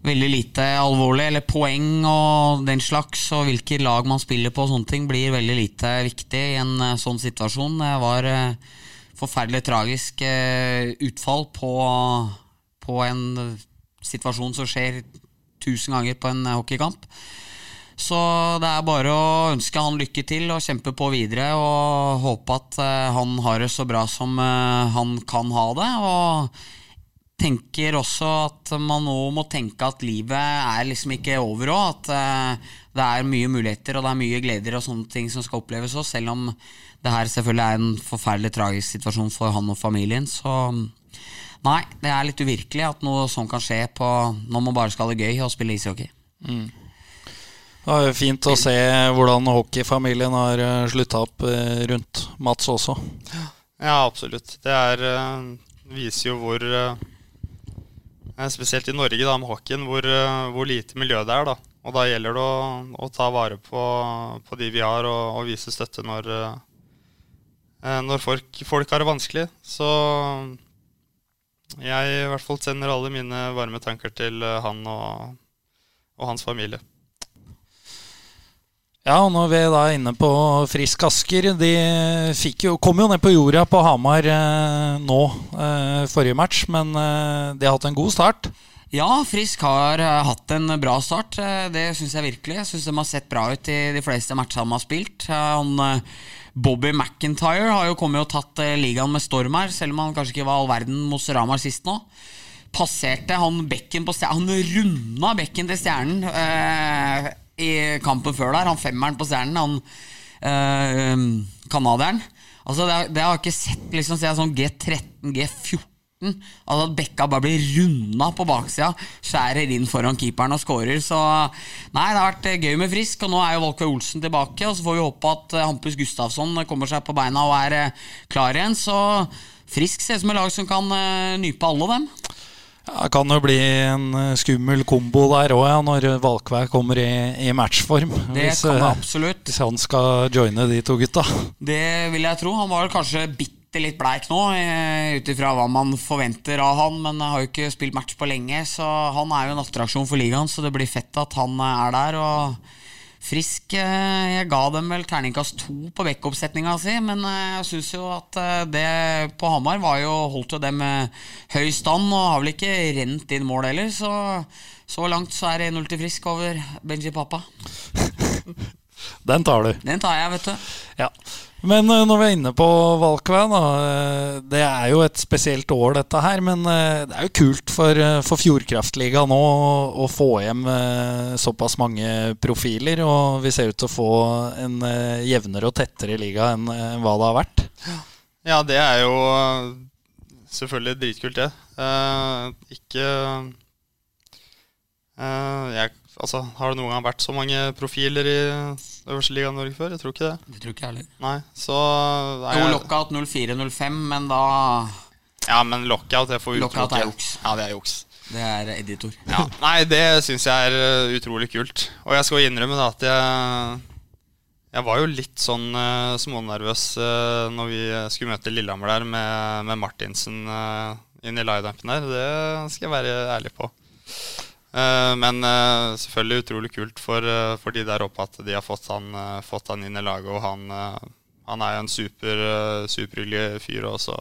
veldig lite alvorlig. Eller poeng og den slags, og hvilke lag man spiller på og sånne ting, blir veldig lite viktig i en sånn situasjon. Det var eh, forferdelig tragisk eh, utfall på, på, en situasjon som skjer tusen ganger på en hockeykamp. Så det er bare å ønske han lykke til og kjempe på videre og håpe at uh, han har det så bra som uh, han kan ha det. Og tenker også at man nå må tenke at livet er liksom ikke over òg. At det er mye muligheter og det er mye gleder og sånne ting som skal oppleves òg, selv om det her selvfølgelig er en forferdelig tragisk situasjon for han og familien. Så nei, det er litt uvirkelig at noe sånn kan skje på, når man bare skal ha det gøy og spille ishockey. Mm. Det er fint å se hvordan hockeyfamilien har eh, slutta opp eh, rundt Mats også. Ja, absolutt. Det er, eh, viser jo hvor Spesielt i Norge da, med hockeyen, hvor, hvor lite miljø det er. da. Og da gjelder det å, å ta vare på, på, de vi har, og, og vise støtte når, når folk, folk, har det vanskelig. Så jeg i hvert fall sender alle mine varme tanker til eh, han og, og hans familie. Ja, og når vi er da inne på Frisk Asker De jo, kom jo ned på jorda på Hamar eh, nå, eh, forrige match, men eh, de har hatt en god start. Ja, Frisk har uh, hatt en bra start. Det syns jeg virkelig. Jeg syns de har sett bra ut i de fleste matchene de har spilt. Han han, Bobby McIntyre har jo kommet og tatt ligaen med storm her, selv om han kanskje ikke var all verden mot Ramar sist nå. Passerte han bekken på stjernen Han runda bekken til stjernen i kampen før der. Han femmeren på stjernen, han canadieren. Altså, det, det, har jeg ikke sett liksom, sånn G13, G14 Altså at Bekka bare blir runda på baksida, skjærer inn foran keeperen og scorer. Så nei, det har vært eh, gøy med Frisk. Og nå er jo Volker Olsen tilbake. Og så får vi håpe at eh, Hampus Gustafsson kommer seg på beina og er eh, klar igjen. Så Frisk ser ut som et lag som kan nype alle dem. Ja, det kan jo bli en skummel kombo der òg, ja, når Valkvær kommer i, i matchform. Det hvis, kan det absolutt. Hvis han skal joine de to gutta. Det vil jeg tro. Han var kanskje bitte bitte litt bleik nå, eh, ut ifra hva man forventer av han. Men har jo ikke spilt match på lenge, så han er jo en attraksjon for ligaen. Så det blir fett at han eh, er der. Og frisk eh, Jeg ga dem vel terningkast to på backup-setninga si, men jeg syns jo at det på Hamar var jo holdt jo det med høy stand, og har vel ikke rent inn mål heller. Så så langt så er det 1-0 til Frisk over Benji Papa. [laughs] Den tar du. Den tar jeg, vet du. Ja. Men uh, når vi er inne på Valkveien, uh, det er jo et spesielt år, dette her. Men uh, det er jo kult for, for Fjordkraftligaen nå å få hjem såpass mange profiler. Og vi ser ut til å få en jevnere og tettere liga enn hva det har vært. Ja, det er jo selvfølgelig dritkult, det. ikke Eh, jeg, altså, har det noen gang vært så mange profiler i øverste liga i Norge før? Jeg tror ikke det. Det tror ikke jeg heller. Er Jo, lockout 04-05, men da Ja, men lockout, det får Lockout er juks. Ja, det er juks. Det er editor. Ja, nei, det syns jeg er uh, utrolig kult. Og jeg skal innrømme da at jeg Jeg var jo litt sånn uh, smånervøs uh, når vi skulle møte Lillehammer der med, med Martinsen uh, inn i lineupen der. Det skal jeg være ærlig på. Uh, men uh, selvfølgelig utrolig kult for, uh, for de der oppe at de har fått han, fått han inn i laget. Og han, han er jo en super, superhyggelig fyr også.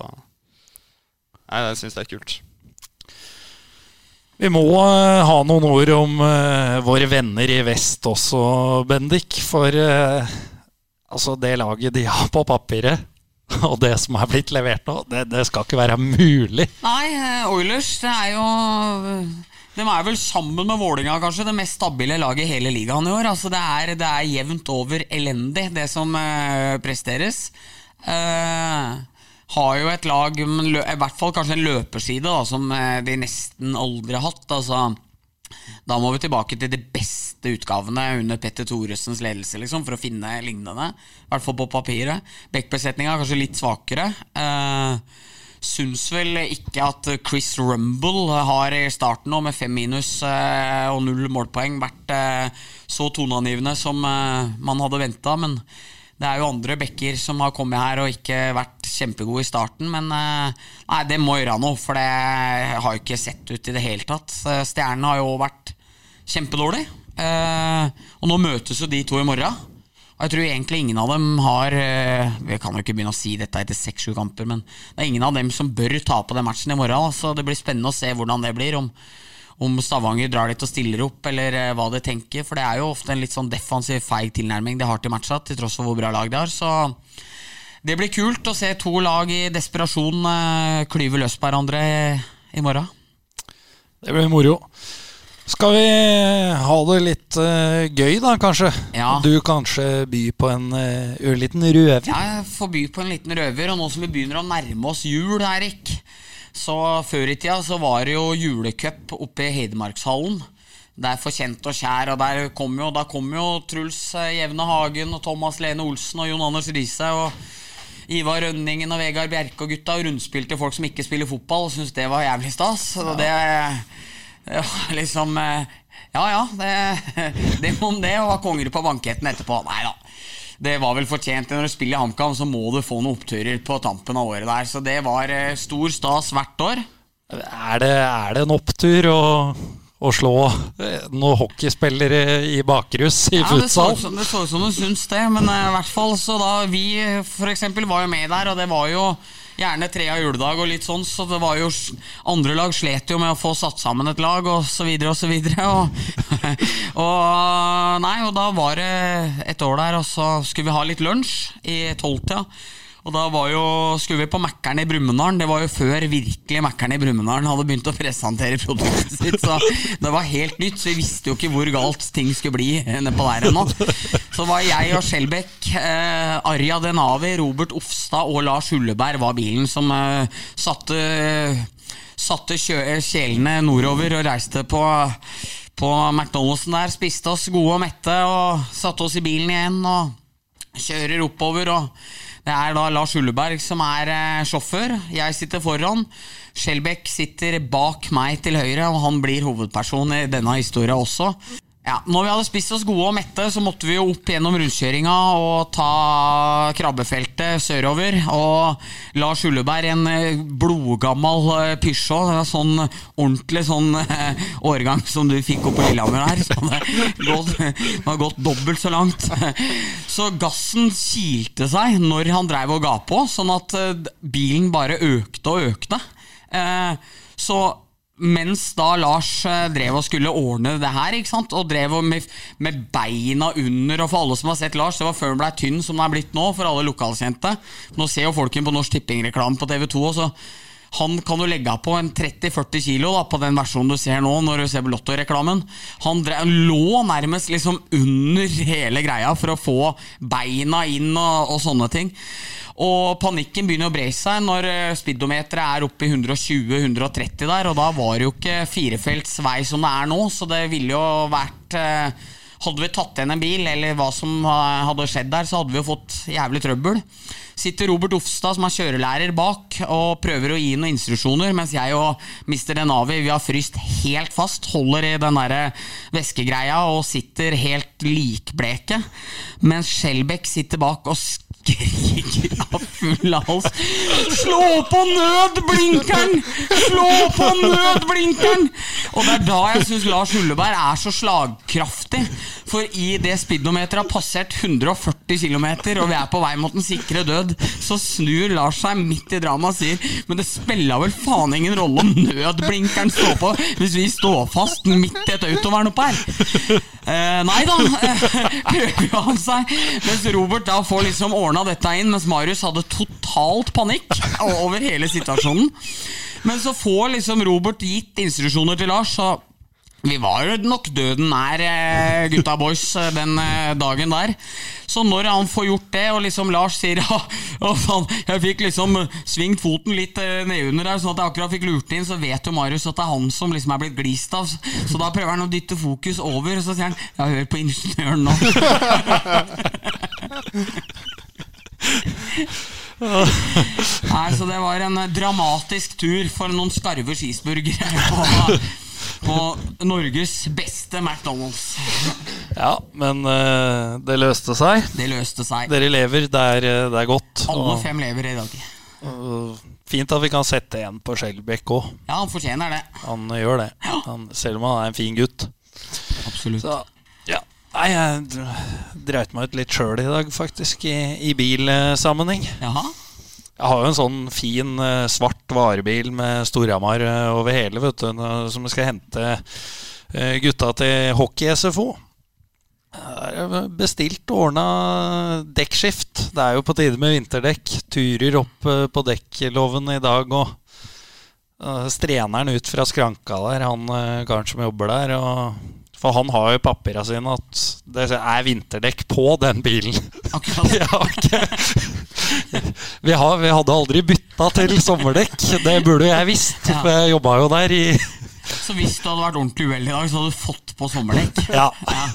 Nei, det syns jeg er kult. Vi må eh, ha noen ord om eh, våre venner i vest også, Bendik. For eh, altså det laget de har på papiret, [laughs] og det som er blitt levert nå, det, det skal ikke være mulig. Nei, eh, Oilers det er jo De er vel sammen med Vålinga kanskje det mest stabile laget i hele ligaen i år. Altså Det er, det er jevnt over elendig, det som uh, presteres. Uh, har jo et lag, i hvert fall kanskje en løperside, da, som eh, de nesten aldri har hatt. Altså da må vi tilbake til de beste utgavene under Petter Thoresens ledelse liksom, for å finne lignende. I hvert fall på papiret. Bekkbesetninga er kanskje litt svakere. Eh, syns vel ikke at Chris Rumble har i starten nå med fem minus eh, og null målpoeng vært eh, så toneangivende som eh, man hadde venta. Men det er jo andre bekker som har kommet her og ikke vært kjempegode i starten. Men nei, det må gjøre noe, for det har jo ikke sett ut i det hele tatt. Stjernen har jo vært kjempedårlig. Og nå møtes jo de to i morgen. Og jeg tror egentlig ingen av dem har eh, Vi kan jo ikke begynne å si dette etter seks-sju kamper, men det er ingen av dem som bør tape den matchen i morgen. Så det blir spennende å se hvordan det blir. Om, om Stavanger drar dit og stiller opp, eller eh, hva de tenker. For det er jo ofte en litt sånn defensiv, feig tilnærming de har til matcha, til tross for hvor bra lag de har. Så det blir kult å se to lag i desperasjon eh, klyve løs på hverandre i morgen. Det blir moro. Skal vi ha det litt uh, gøy, da, kanskje? Ja. Du kanskje by på en uh, ørliten røver? Jeg får by på en liten røver, og nå som vi begynner å nærme oss jul, Erik Så før i tida så var det jo julecup oppe i Hedmarkshallen. Det er for kjent og kjær, og der kom jo, der kom jo Truls eh, Jevne Hagen og Thomas Lene Olsen og Jon Anders Riise Ivar Rønningen og Vegard Bjerke og gutta og rundspilte folk som ikke spiller fotball, og syntes det var jævlig stas. Og det, var liksom eh, Ja ja, det, [laughs] det om det, og var konger på banketten etterpå. Nei da. Det var vel fortjent. Når du spiller i HamKam, så må du få noen oppturer på tampen av året der. Så det var eh, stor stas hvert år. Er det, er det en opptur å, å slå eh, noen hockeyspillere i bakrus i Ja, det så futsal? det så ut som du syns det, men i hvert fall så da vi eksempel var jo med der, og det var jo gjerne tre av juledag og litt sånn, så det var jo Andre lag slet jo med å få satt sammen et lag, og så videre og så videre. [laughs] Og, og Nei, og da var det et år der, og så skulle vi ha litt lunsj i tolvtida. Og da var jo, skulle vi på Mækkern i Brumunddal. Det var jo før virkelig Mækkern i Brumunddal hadde begynt å presentere produktet sitt. Så det var helt nytt, så vi visste jo ikke hvor galt ting skulle bli nedpå der ennå. Så var jeg og Skjelbekk, eh, Arja Denavi, Robert Ofstad og Lars Hulleberg var bilen som eh, satte, satte kjø kjelene nordover og reiste på på McDonald'sen der, spiste oss gode og mette og satte oss i bilen igjen og kjører oppover. og Det er da Lars Ulleberg som er eh, sjåfør. Jeg sitter foran. Skjelbekk sitter bak meg til høyre, og han blir hovedperson i denne historien også. Ja, når vi hadde spist oss gode og mette, så måtte vi jo opp gjennom rundkjøringa og ta krabbefeltet sørover. Og Lars Ulleberg, en eh, blodgammal pysjå, det var sånn ordentlig sånn eh, årgang som du fikk opp på Lillehammer her. Så det gått, det gått dobbelt så langt. Så gassen kilte seg når han dreiv og ga på, sånn at eh, bilen bare økte og økte. Eh, Så mens da Lars eh, drev og skulle ordne det her, ikke sant? og drev og med, med beina under, og for alle som har sett Lars, det var før han ble tynn som han er blitt nå, for alle lokalkjente. Nå ser jo folk på Norsk Tipping-reklame på TV2, og så Han kan jo legge på en 30-40 kilo da, på den versjonen du ser nå, når du ser Lotto-reklamen. Han dre- lå nærmest liksom under hele greia for å få beina inn og, og sånne ting. Og panikken begynner å bre seg når eh, speedometeret er oppe i 120-130 der, og da var det jo ikke firefelts vei som det er nå, så det ville jo vært eh, Hadde vi tatt igjen en bil, eller hva som hadde skjedd der, så hadde vi jo fått jævlig trøbbel. Sitter Robert Ofstad, som er kjørelærer, bak og prøver å gi noen instruksjoner, mens jeg og Mr. Denavi vi har fryst helt fast, holder i den der væskegreia og sitter helt likbleke. Mens Skjelbekk sitter bak og skriker av full hals. Slå på nødblinkeren! Slå på nødblinkeren! Og det er da jeg syns Lars Hulleberg er så slagkraftig. For i det speedometeret har passert 140 km, og vi er på vei mot den sikre død, så snur Lars seg midt i dramaet og sier Men det spiller vel faen ingen rolle om nødblinkeren står på hvis vi står fast midt i et autovern oppe her. Eh, nei da, [laughs] prøver han seg. Mens Robert da får liksom ordna dette inn, mens Marius hadde totalt panikk over hele situasjonen. Men så får liksom Robert gitt instruksjoner til Lars, så vi var jo nok døden nær, eh, gutta boys, eh, den eh, dagen der. Så når han får gjort det, og liksom Lars sier [laughs] ja, å faen, jeg fikk liksom svingt foten litt nedunder der, sånn at jeg akkurat fikk lurt inn, så vet jo Marius at det er han som liksom er blitt glist av. Så da prøver han å dytte fokus over, og så sier han ja, hør på ingeniøren nå. [laughs] Nei, så det var en dramatisk tur for noen skarve skisburgere på, [laughs] på Norges beste McDonald's. Ja, men uh, det løste seg. Det løste seg. Dere lever, det er, eh, det er godt. Alle Og, fem lever i dag. Uh, fint at vi kan sette en på Skjelbekk òg. Ja, han fortjener det. Han gjør det. Han, selv om han er en fin gutt. Absolutt. Så, ja. Nei, jeg dreit meg ut litt sjøl i dag, faktisk, i, i bilsammenheng. Jaha. Jeg har jo en sånn fin eh, svart varebil med Storhamar eh, over hele, vet du, som skal hente eh, gutta til hockey-SFO. Bestilt og ordna dekkskift. Det er jo på tide med vinterdekk. Turer opp på dekkloven i dag og Streneren ut fra skranka der, han karen som jobber der. Og, for han har jo papira sine at det er vinterdekk på den bilen. Akkurat. [laughs] ja, okay. vi, har, vi hadde aldri bytta til sommerdekk. Det burde jeg visst, for jeg jobba jo der i Så hvis du hadde vært ordentlig uheldig i dag, så hadde du fått på sommerdekk. Ja. [laughs] Ja.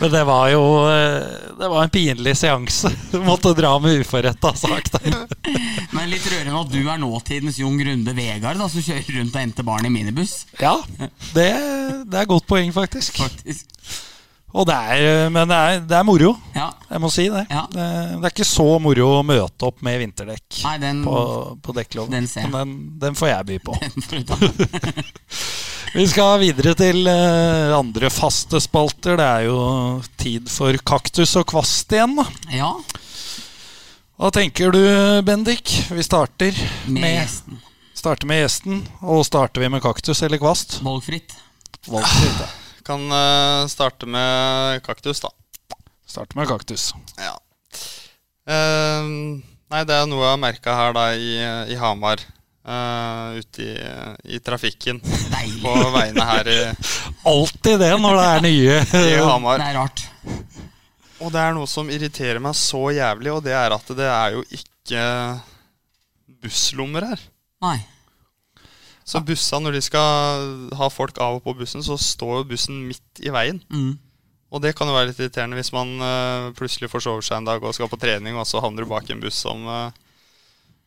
Men det var jo eh, Det var en pinlig seanse. Du måtte dra med uforretta sak der. [laughs] Men litt rørende at du er nåtidens Jon Grunde Vegard, da, som kjører rundt og henter barn i minibuss. Ja, det, det er godt poeng, faktisk. Faktisk. Og det er, men det er, det er moro. Ja. Jeg må si det. Ja. det. Det er ikke så moro å møte opp med vinterdekk Nei, den på, på dekkloven. Den ser jeg. Men den, den får jeg by på. [laughs] [laughs] Vi skal videre til eh, andre faste spalter. Det er jo tid for kaktus og kvast igjen. Ja, Hva tenker du, Bendik? Vi starter med med, gjesten. starter med gjesten. Og starter vi med kaktus eller kvast? Valgfritt. Valgfritt, da. Kan uh, starte med kaktus, da. Starte med kaktus. Ja. Uh, nei, det er noe jeg har merka her da i, i Hamar. Uh, ute i, i trafikken. [laughs] nei. På veiene her i, [laughs] Alltid det når det er nye. [laughs] i Hamar. Det er rart. Og det er noe som irriterer meg så jævlig, og det er at det er jo ikke busslommer her. Nei. Så bussa, når de skal ha folk av og på bussen, så står jo bussen midt i veien. Mm. Og det kan jo være litt irriterende hvis man uh, plutselig forsover seg en dag og skal på trening, og så havner du bak en buss som, uh,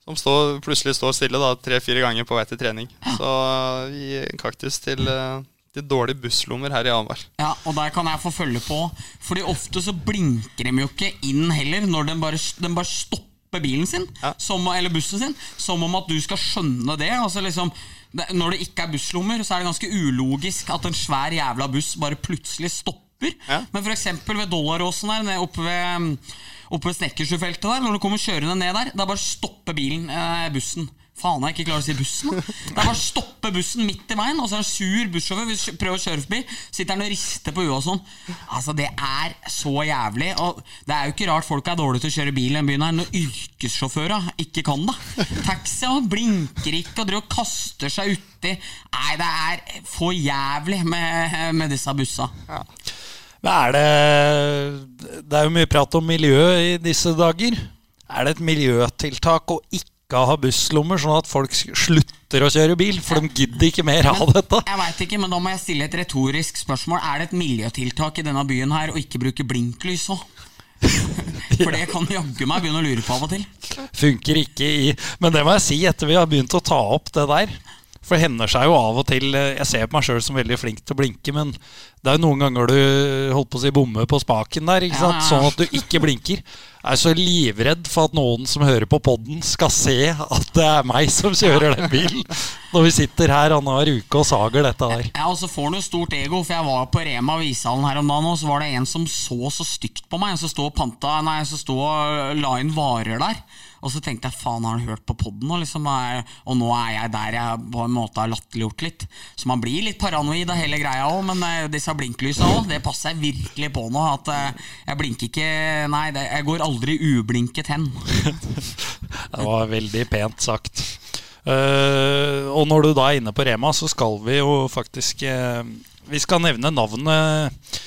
som står, plutselig står stille tre-fire ganger på vei til trening. Så uh, gi en kaktus til, uh, til dårlige busslommer her i Hamar. Ja, og der kan jeg få følge på. Fordi ofte så blinker de jo ikke inn heller, når den bare, den bare stopper bilen sin, Ja. som, eller bussen sin, som om at du skal skjønne det. Altså liksom, Når det ikke er busslommer, så er det ganske ulogisk at en svær jævla buss bare plutselig stopper. Ja. Men f.eks. ved Dollaråsen der, oppe ved, oppe ved Snekkersundfeltet der, når du kommer kjørende ned der, da bare stopper bilen, eh, bussen. Faen, jeg ikke klarer å si bussen. Det er bare å stoppe bussen midt i veien, og så er det en sur bussjåfør vil prøver å kjøre forbi. Sitter han og rister på huet og sånn. Altså, det er så jævlig. Og det er jo ikke rart folk er dårlige til å kjøre bil i den byen her, når yrkessjåfører ikke kan det. Og blinker ikke og driver og kaster seg uti. Nei, det er for jævlig med, med disse bussa. Ja. er det Det er jo mye prat om miljø i disse dager. Er det et miljøtiltak å ikke ha busslommer, sånn at folk slutter å kjøre bil? For de gidder ikke mer av dette. Jeg vet ikke, men Da må jeg stille et retorisk spørsmål. Er det et miljøtiltak i denne byen her å ikke bruke blinklys òg? [laughs] For det kan jaggu meg begynne å lure på av og til. Funker ikke i Men det må jeg si, etter vi har begynt å ta opp det der For det hender seg jo av og til eh, Jeg ser på meg sjøl som veldig flink til å blinke, men det er jo noen ganger du holdt på å si bommer på spaken der, ikke sant? sånn at du ikke blinker. Jeg er så livredd for at noen som hører på podden, skal se at det er meg som kjører den bilen. [laughs] Når vi sitter her annenhver uke og sager dette der. Ja, og så får du stort ego, for jeg var på Rema Vishallen her om dagen, og så var det en som så så stygt på meg, og så sto og panta Nei, så sto og la inn varer der. Og så tenkte jeg faen, har han hørt på podden Og, liksom? Og nå er jeg der jeg på en måte har latterliggjort litt. Så man blir litt paranoid av hele greia òg, men eh, disse blinklysa òg, det passer jeg virkelig på nå. At eh, jeg blinker ikke Nei, jeg går aldri ublinket hen. [laughs] Det var veldig pent sagt. Eh, og når du da er inne på Rema, så skal vi jo faktisk eh, Vi skal nevne navnet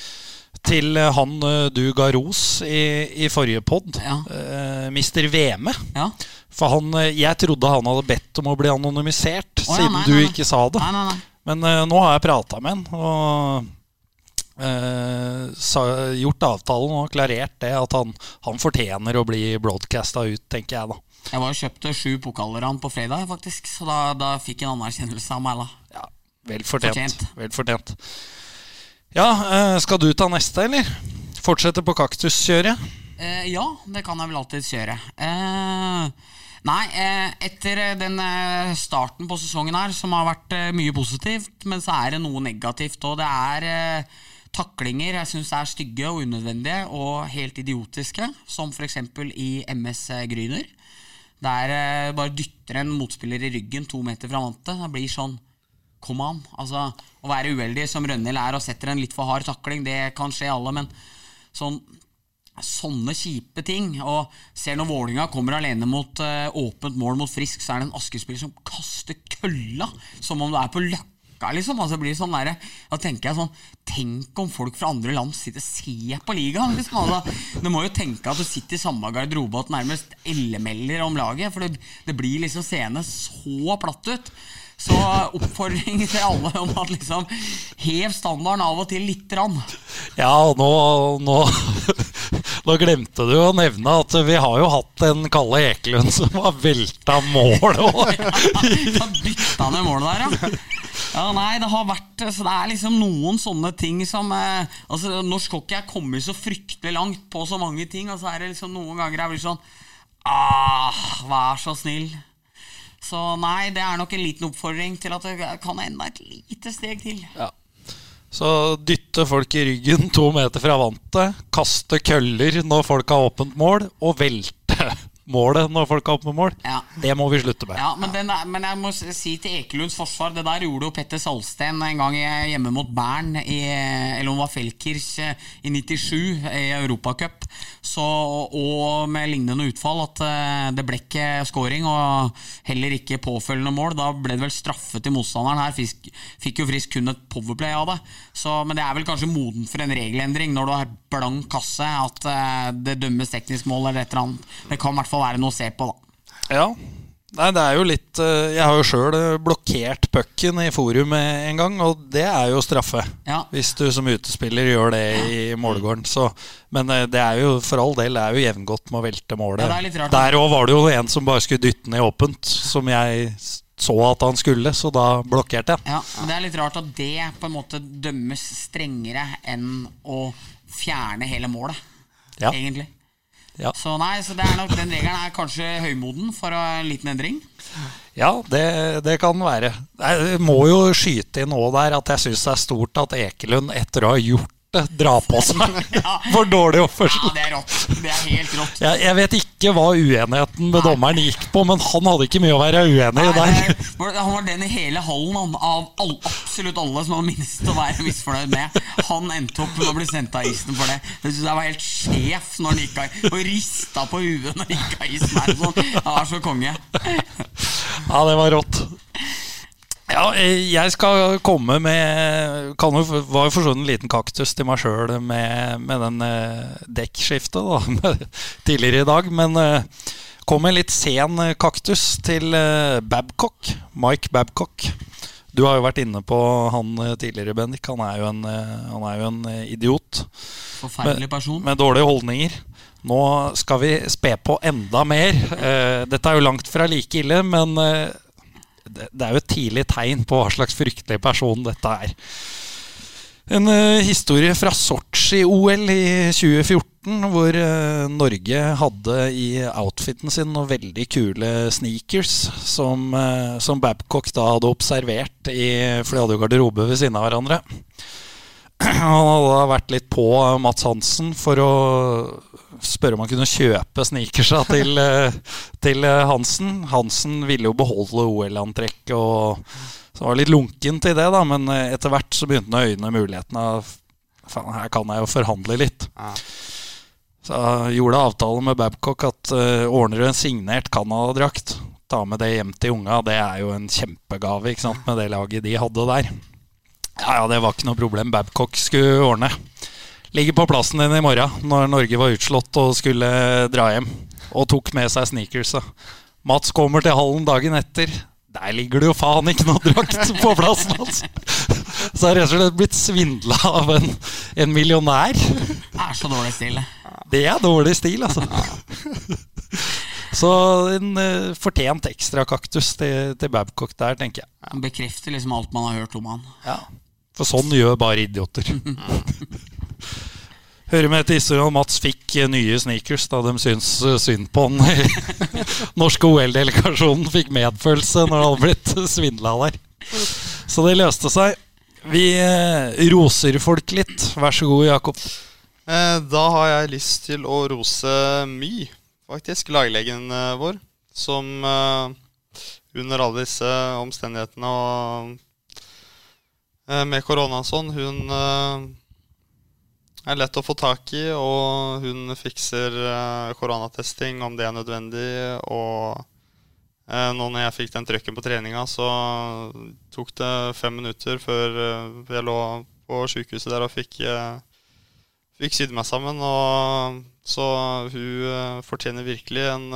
til han du ga ros i, i forrige pod. Ja. Uh, Mr. Veme. Ja. For han, jeg trodde han hadde bedt om å bli anonymisert, oh, ja, siden nei, du nei, ikke sa det. Men uh, nå har jeg prata med han og eh, gjort avtalen og klarert det at han, han fortjener å bli broadcasta ut, tenker jeg da. Jeg var og kjøpte sju pokaler han på fredag, faktisk, så da, da fikk en anerkjennelse av meg. da Ja, vel fortjent. Fortjent. Vel fortjent. Ja, eh, skal du ta neste, eller? Fortsette på kaktuskjøret? Eh, ja, det kan jeg vel alltids gjøre. Eh, nei, eh, etter eh, den eh, starten på sesongen her, som har vært mye positivt, men så er det noe negativt. Og det er taklinger jeg syns er stygge og unødvendige og helt idiotiske, som f.eks. i MS Gryner. Der eh, bare dytter en motspiller i ryggen to meter fra vantet. Det blir sånn Kom an. Altså, å være uheldig som Rønhild er og setter en litt for hard takling, det kan skje alle, men sånn Sånne kjipe ting. Og ser når Vålinga kommer alene mot uh, åpent mål mot Frisk, så er det en Asker-spiller som kaster kølla som om du er på Løkka. Liksom. Altså, blir sånn der, da tenker jeg sånn Tenk om folk fra andre land sitter og ser på ligaen! Liksom. Altså, du må jo tenke at du sitter i samme garderobe og nærmest ellemelder om laget. For det, det blir liksom seende så platt ut. Så oppfordring til alle om at liksom hev standarden av og til lite grann. Ja, og nå, nå, [laughs] nå glemte du å nevne at vi har jo hatt en Kalle Ekelund som har velta mål. òg. ja, bytta ned målet der, ja. Ja, nei, det har vært Så det er liksom noen sånne ting som eh, Altså, Norsk hockey er kommet så fryktelig langt på så mange ting, og så er det liksom noen ganger jeg blir sånn Ah, vær så snill. Så nei, det er nok en liten oppfordring til at det kan enda et lite steg til. Ja. så dytte folk i ryggen to meter fra vantet, kaste køller når folk har åpent mål, og velte målet når folk har med mål. Ja. Det må vi slutte med. Ja, men, den er, men jeg må si til Ekelunds forsvar Det der gjorde jo Petter Salsten en gang hjemme mot Bern, i, eller om det var Felkirch, eh, i 97, i Europacup. Så, og med lignende utfall at eh, det ble ikke scoring, og heller ikke påfølgende mål. Da ble det vel straffe til motstanderen. Her fisk, fikk jo Frisk kun et powerplay av det. Så, men det er vel kanskje moden for en regelendring når du har blank kasse, at eh, det dømmes teknisk mål eller et eller annet. Det kan i fall være noe å se på, da. Ja. Nei, det er jo litt eh, Jeg har jo sjøl blokkert pucken i forumet en gang, og det er jo straffe. Ja. Hvis du som utespiller gjør det i målgården. Så, men eh, det er jo for all del det er jo jevngodt med å velte målet. Ja, det er. Der òg var det jo en som bare skulle dytte ned åpent, som jeg så at han skulle, så da blokkerte jeg. Ja, men Det er litt rart at det på en måte dømmes strengere enn å fjerne hele målet, Ja. egentlig. Ja. Så nei, så er nok, den regelen er kanskje høymoden for en liten endring. Ja, det, det kan være. Jeg må jo skyte inn òg der at jeg syns det er stort at Ekelund, etter å ha gjort måtte dra på seg [laughs] for dårlig oppførsel. Ja, det er rått. Det er helt rått. Jeg, jeg vet ikke hva uenigheten med dommeren gikk på, men han hadde ikke mye å være uenig i der. Han var den i hele hallen han, av all, absolutt alle som var minst å være misfornøyd med. Han endte opp med å bli sendt av isen for det. Jeg synes jeg var helt sjef når han gikk av og rista på huet når han gikk av isen. her Sånn. Han var så konge. Ja, det var rått. Ja, eh, jeg skal komme med kan jo, Var jo for sånn en liten kaktus til meg sjøl med, med den eh, dekkskiftet da, [laughs] tidligere i dag. Men eh, kom med en litt sen kaktus til Babcock. Mike Babcock. Du har jo vært inne på han tidligere, Bendik. Han er jo en, han er jo en idiot Forferdelig person. med dårlige holdninger. Nå skal vi spe på enda mer. Dette er jo langt fra like ille, men det, det er jo et tidlig tegn på hva slags fryktelig person dette er. En uh, historie fra Sotsji-OL i 2014, hvor uh, Norge hadde i outfiten sin noen veldig kule sneakers som, uh, som Babcock da hadde observert, i, for de hadde jo garderobe ved siden av hverandre. [clears throat] Han hadde vært litt på Mats Hansen for å spørre om han kunne kjøpe sneakersa til, [laughs] eh, til eh, Hansen. Hansen ville jo beholde OL-antrekket og så var litt lunken til det, da, men eh, etter hvert så begynte han å øyne muligheten av Faen, her kan jeg jo forhandle litt. Ja. Så jeg gjorde avtale med Babcock at uh, ordner du en signert Canada-drakt, ta med det hjem til unga. Det er jo en kjempegave ikke sant, med det laget de hadde der. Ja, ja, det var ikke noe problem. Babcock skulle ordne. Ligger på plassen din i morgen når Norge var utslått og skulle dra hjem. Og tok med seg sneakersa. Mats kommer til hallen dagen etter. Der ligger det jo faen ikke noe drakt på plassen hans! Så har rett og slett blitt svindla av en, en millionær. Det er så dårlig stil. det. Det er dårlig stil, altså. Så en uh, fortjent ekstra kaktus til, til Babcock der, tenker jeg. Han bekrefter liksom alt man har hørt om han. Ja. For sånn gjør bare idioter. [laughs] Hører med til historien om Mats fikk eh, nye sneakers da de syns eh, synd på han. [laughs] Norske OL-delegasjonen fikk medfølelse når han hadde blitt [laughs] svindla der. Så det løste seg. Vi eh, roser folk litt. Vær så god, Jakob. Da har jeg lyst til å rose My, faktisk, laglegen vår, som under alle disse omstendighetene og med korona og sånn, hun er lett å få tak i, og hun fikser eh, koronatesting om det er nødvendig. Og eh, nå når jeg fikk den trøkken på treninga, så tok det fem minutter før eh, jeg lå på sjukehuset der og fikk fikk sydd meg sammen. Og så hun fortjener virkelig en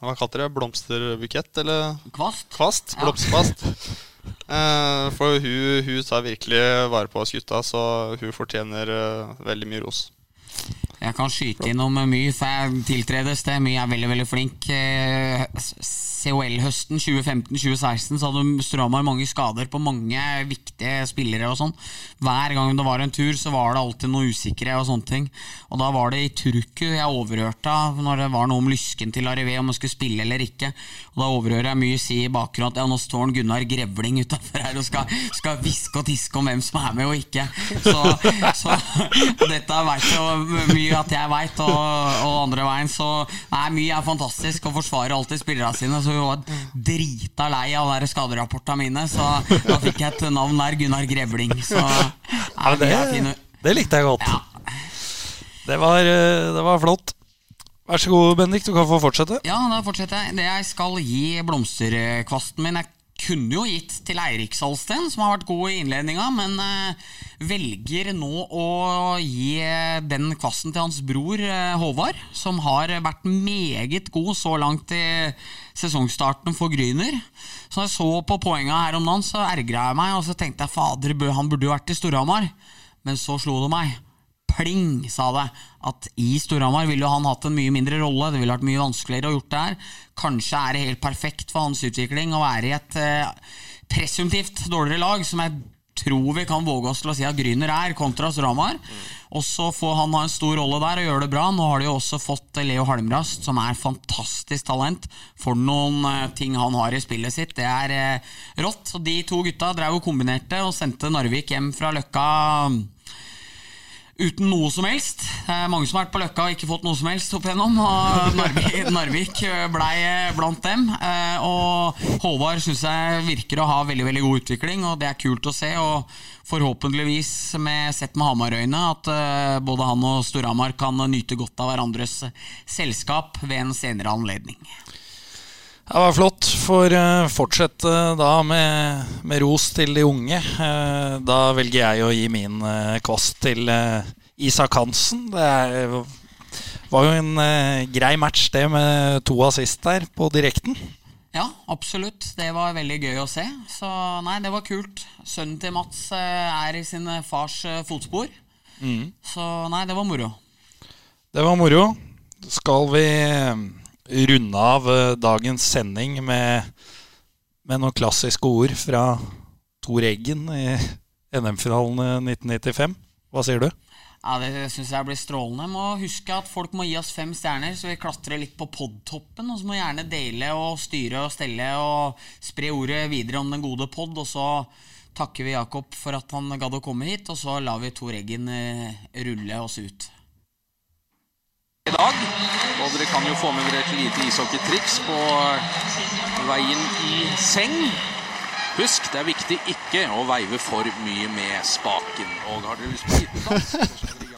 Hva kalte det? Blomsterbukett? Eller Kvast? kvast? Blomsterkvast. Eh, [laughs] for hun, hun tar virkelig vare på oss gutta, så hun fortjener eh, veldig mye ros. Jeg kan skyte innom mye, for jeg tiltredes det. Jeg er veldig veldig flink. Eh, COL-høsten 2015-2016 så hadde Storhamar mange skader på mange viktige spillere. og sånn. Hver gang det var en tur, så var det alltid noe usikre og sånne ting. Og da var det i Turku jeg overhørte når det var noe om lysken til Arrivé, om han skulle spille eller ikke. Og da overhører jeg mye si i bakgrunnen at ja, nå står Gunnar Grevling utafor her og skal, skal hviske og tiske om hvem som er med og ikke. Så, så [laughs] dette dette veit så mye at jeg veit, og, og andre veien. Så nei, mye er fantastisk og forsvarer alltid spillerne sine. Så hun var drita lei av de skaderapportene mine, så da fikk jeg et navn der, Gunnar Grevling. Så nei, det, er det likte jeg godt. Ja. Det, var, eh, det var flott. Vær så god, Bendik. Du kan få fortsette. Ja, da fortsetter jeg. Det jeg skal gi blomsterkvasten min Jeg kunne jo gitt til Eirik Salsten, som har vært god i innledninga, men eh, velger nå å gi eh, den kvassen til hans bror eh, Håvard, som har vært meget god så langt i sesongstarten for Gryner. Så når jeg så på poenga her om dagen, så ergra jeg meg, og så tenkte jeg fader, han burde jo vært i Storhamar. Men så slo det meg pling, sa det. At i Storhamar ville han hatt en mye mindre rolle. Det ville vært mye vanskeligere å gjort det her. Kanskje er det helt perfekt for hans utvikling å være i et eh, presumptivt dårligere lag, som jeg tror vi kan våge oss til å si at Gryner er, kontra Storhamar. Og så får han ha en stor rolle der og gjøre det bra. Nå har de jo også fått Leo Halmrast, som er fantastisk talent. For noen eh, ting han har i spillet sitt. Det er eh, rått. Så de to gutta drev og kombinerte og sendte Narvik hjem fra Løkka uten noe som helst. Det er mange som har vært på Løkka og ikke fått noe som helst opp igjennom. Og Narvik, [laughs] Narvik blei blant dem. Eh, Og Håvard syns jeg virker å ha veldig veldig god utvikling, og det er kult å se. Og forhåpentligvis, med sett med Hamar-øyne, at eh, både han og Storhamar kan nyte godt av hverandres selskap ved en senere anledning. Det var flott. Får å fortsette da med, med ros til de unge. Eh, Da velger jeg å gi min eh, kvast til eh, Isak Hansen. Det er, var jo en eh, grei match, det med to assist der på direkten. Ja, absolutt. Det var veldig gøy å se. Så nei, det var kult. Sønnen til Mats eh, er i sin fars fotspor. fotspor. Så nei, det var moro. Det var moro. Skal vi eh, runde av eh, dagens sending med, med noen klassiske ord fra Tor Eggen i NM-finalen 1995? Hva sier du? Ja, Det syns jeg blir strålende. Må huske at folk må gi oss fem stjerner, så vi klatrer litt på podtoppen. Og så må gjerne dele og styre og stelle og spre ordet videre om den gode pod. Og så takker vi Jakob for at han gadd å komme hit, og så lar vi Tor Eggen eh, rulle oss ut. I dag. Og dere kan jo få med dere et lite ishockeytriks på veien i seng. Husk, det er viktig ikke å veive for mye med spaken. Og har dere lyst på liten dans, [laughs]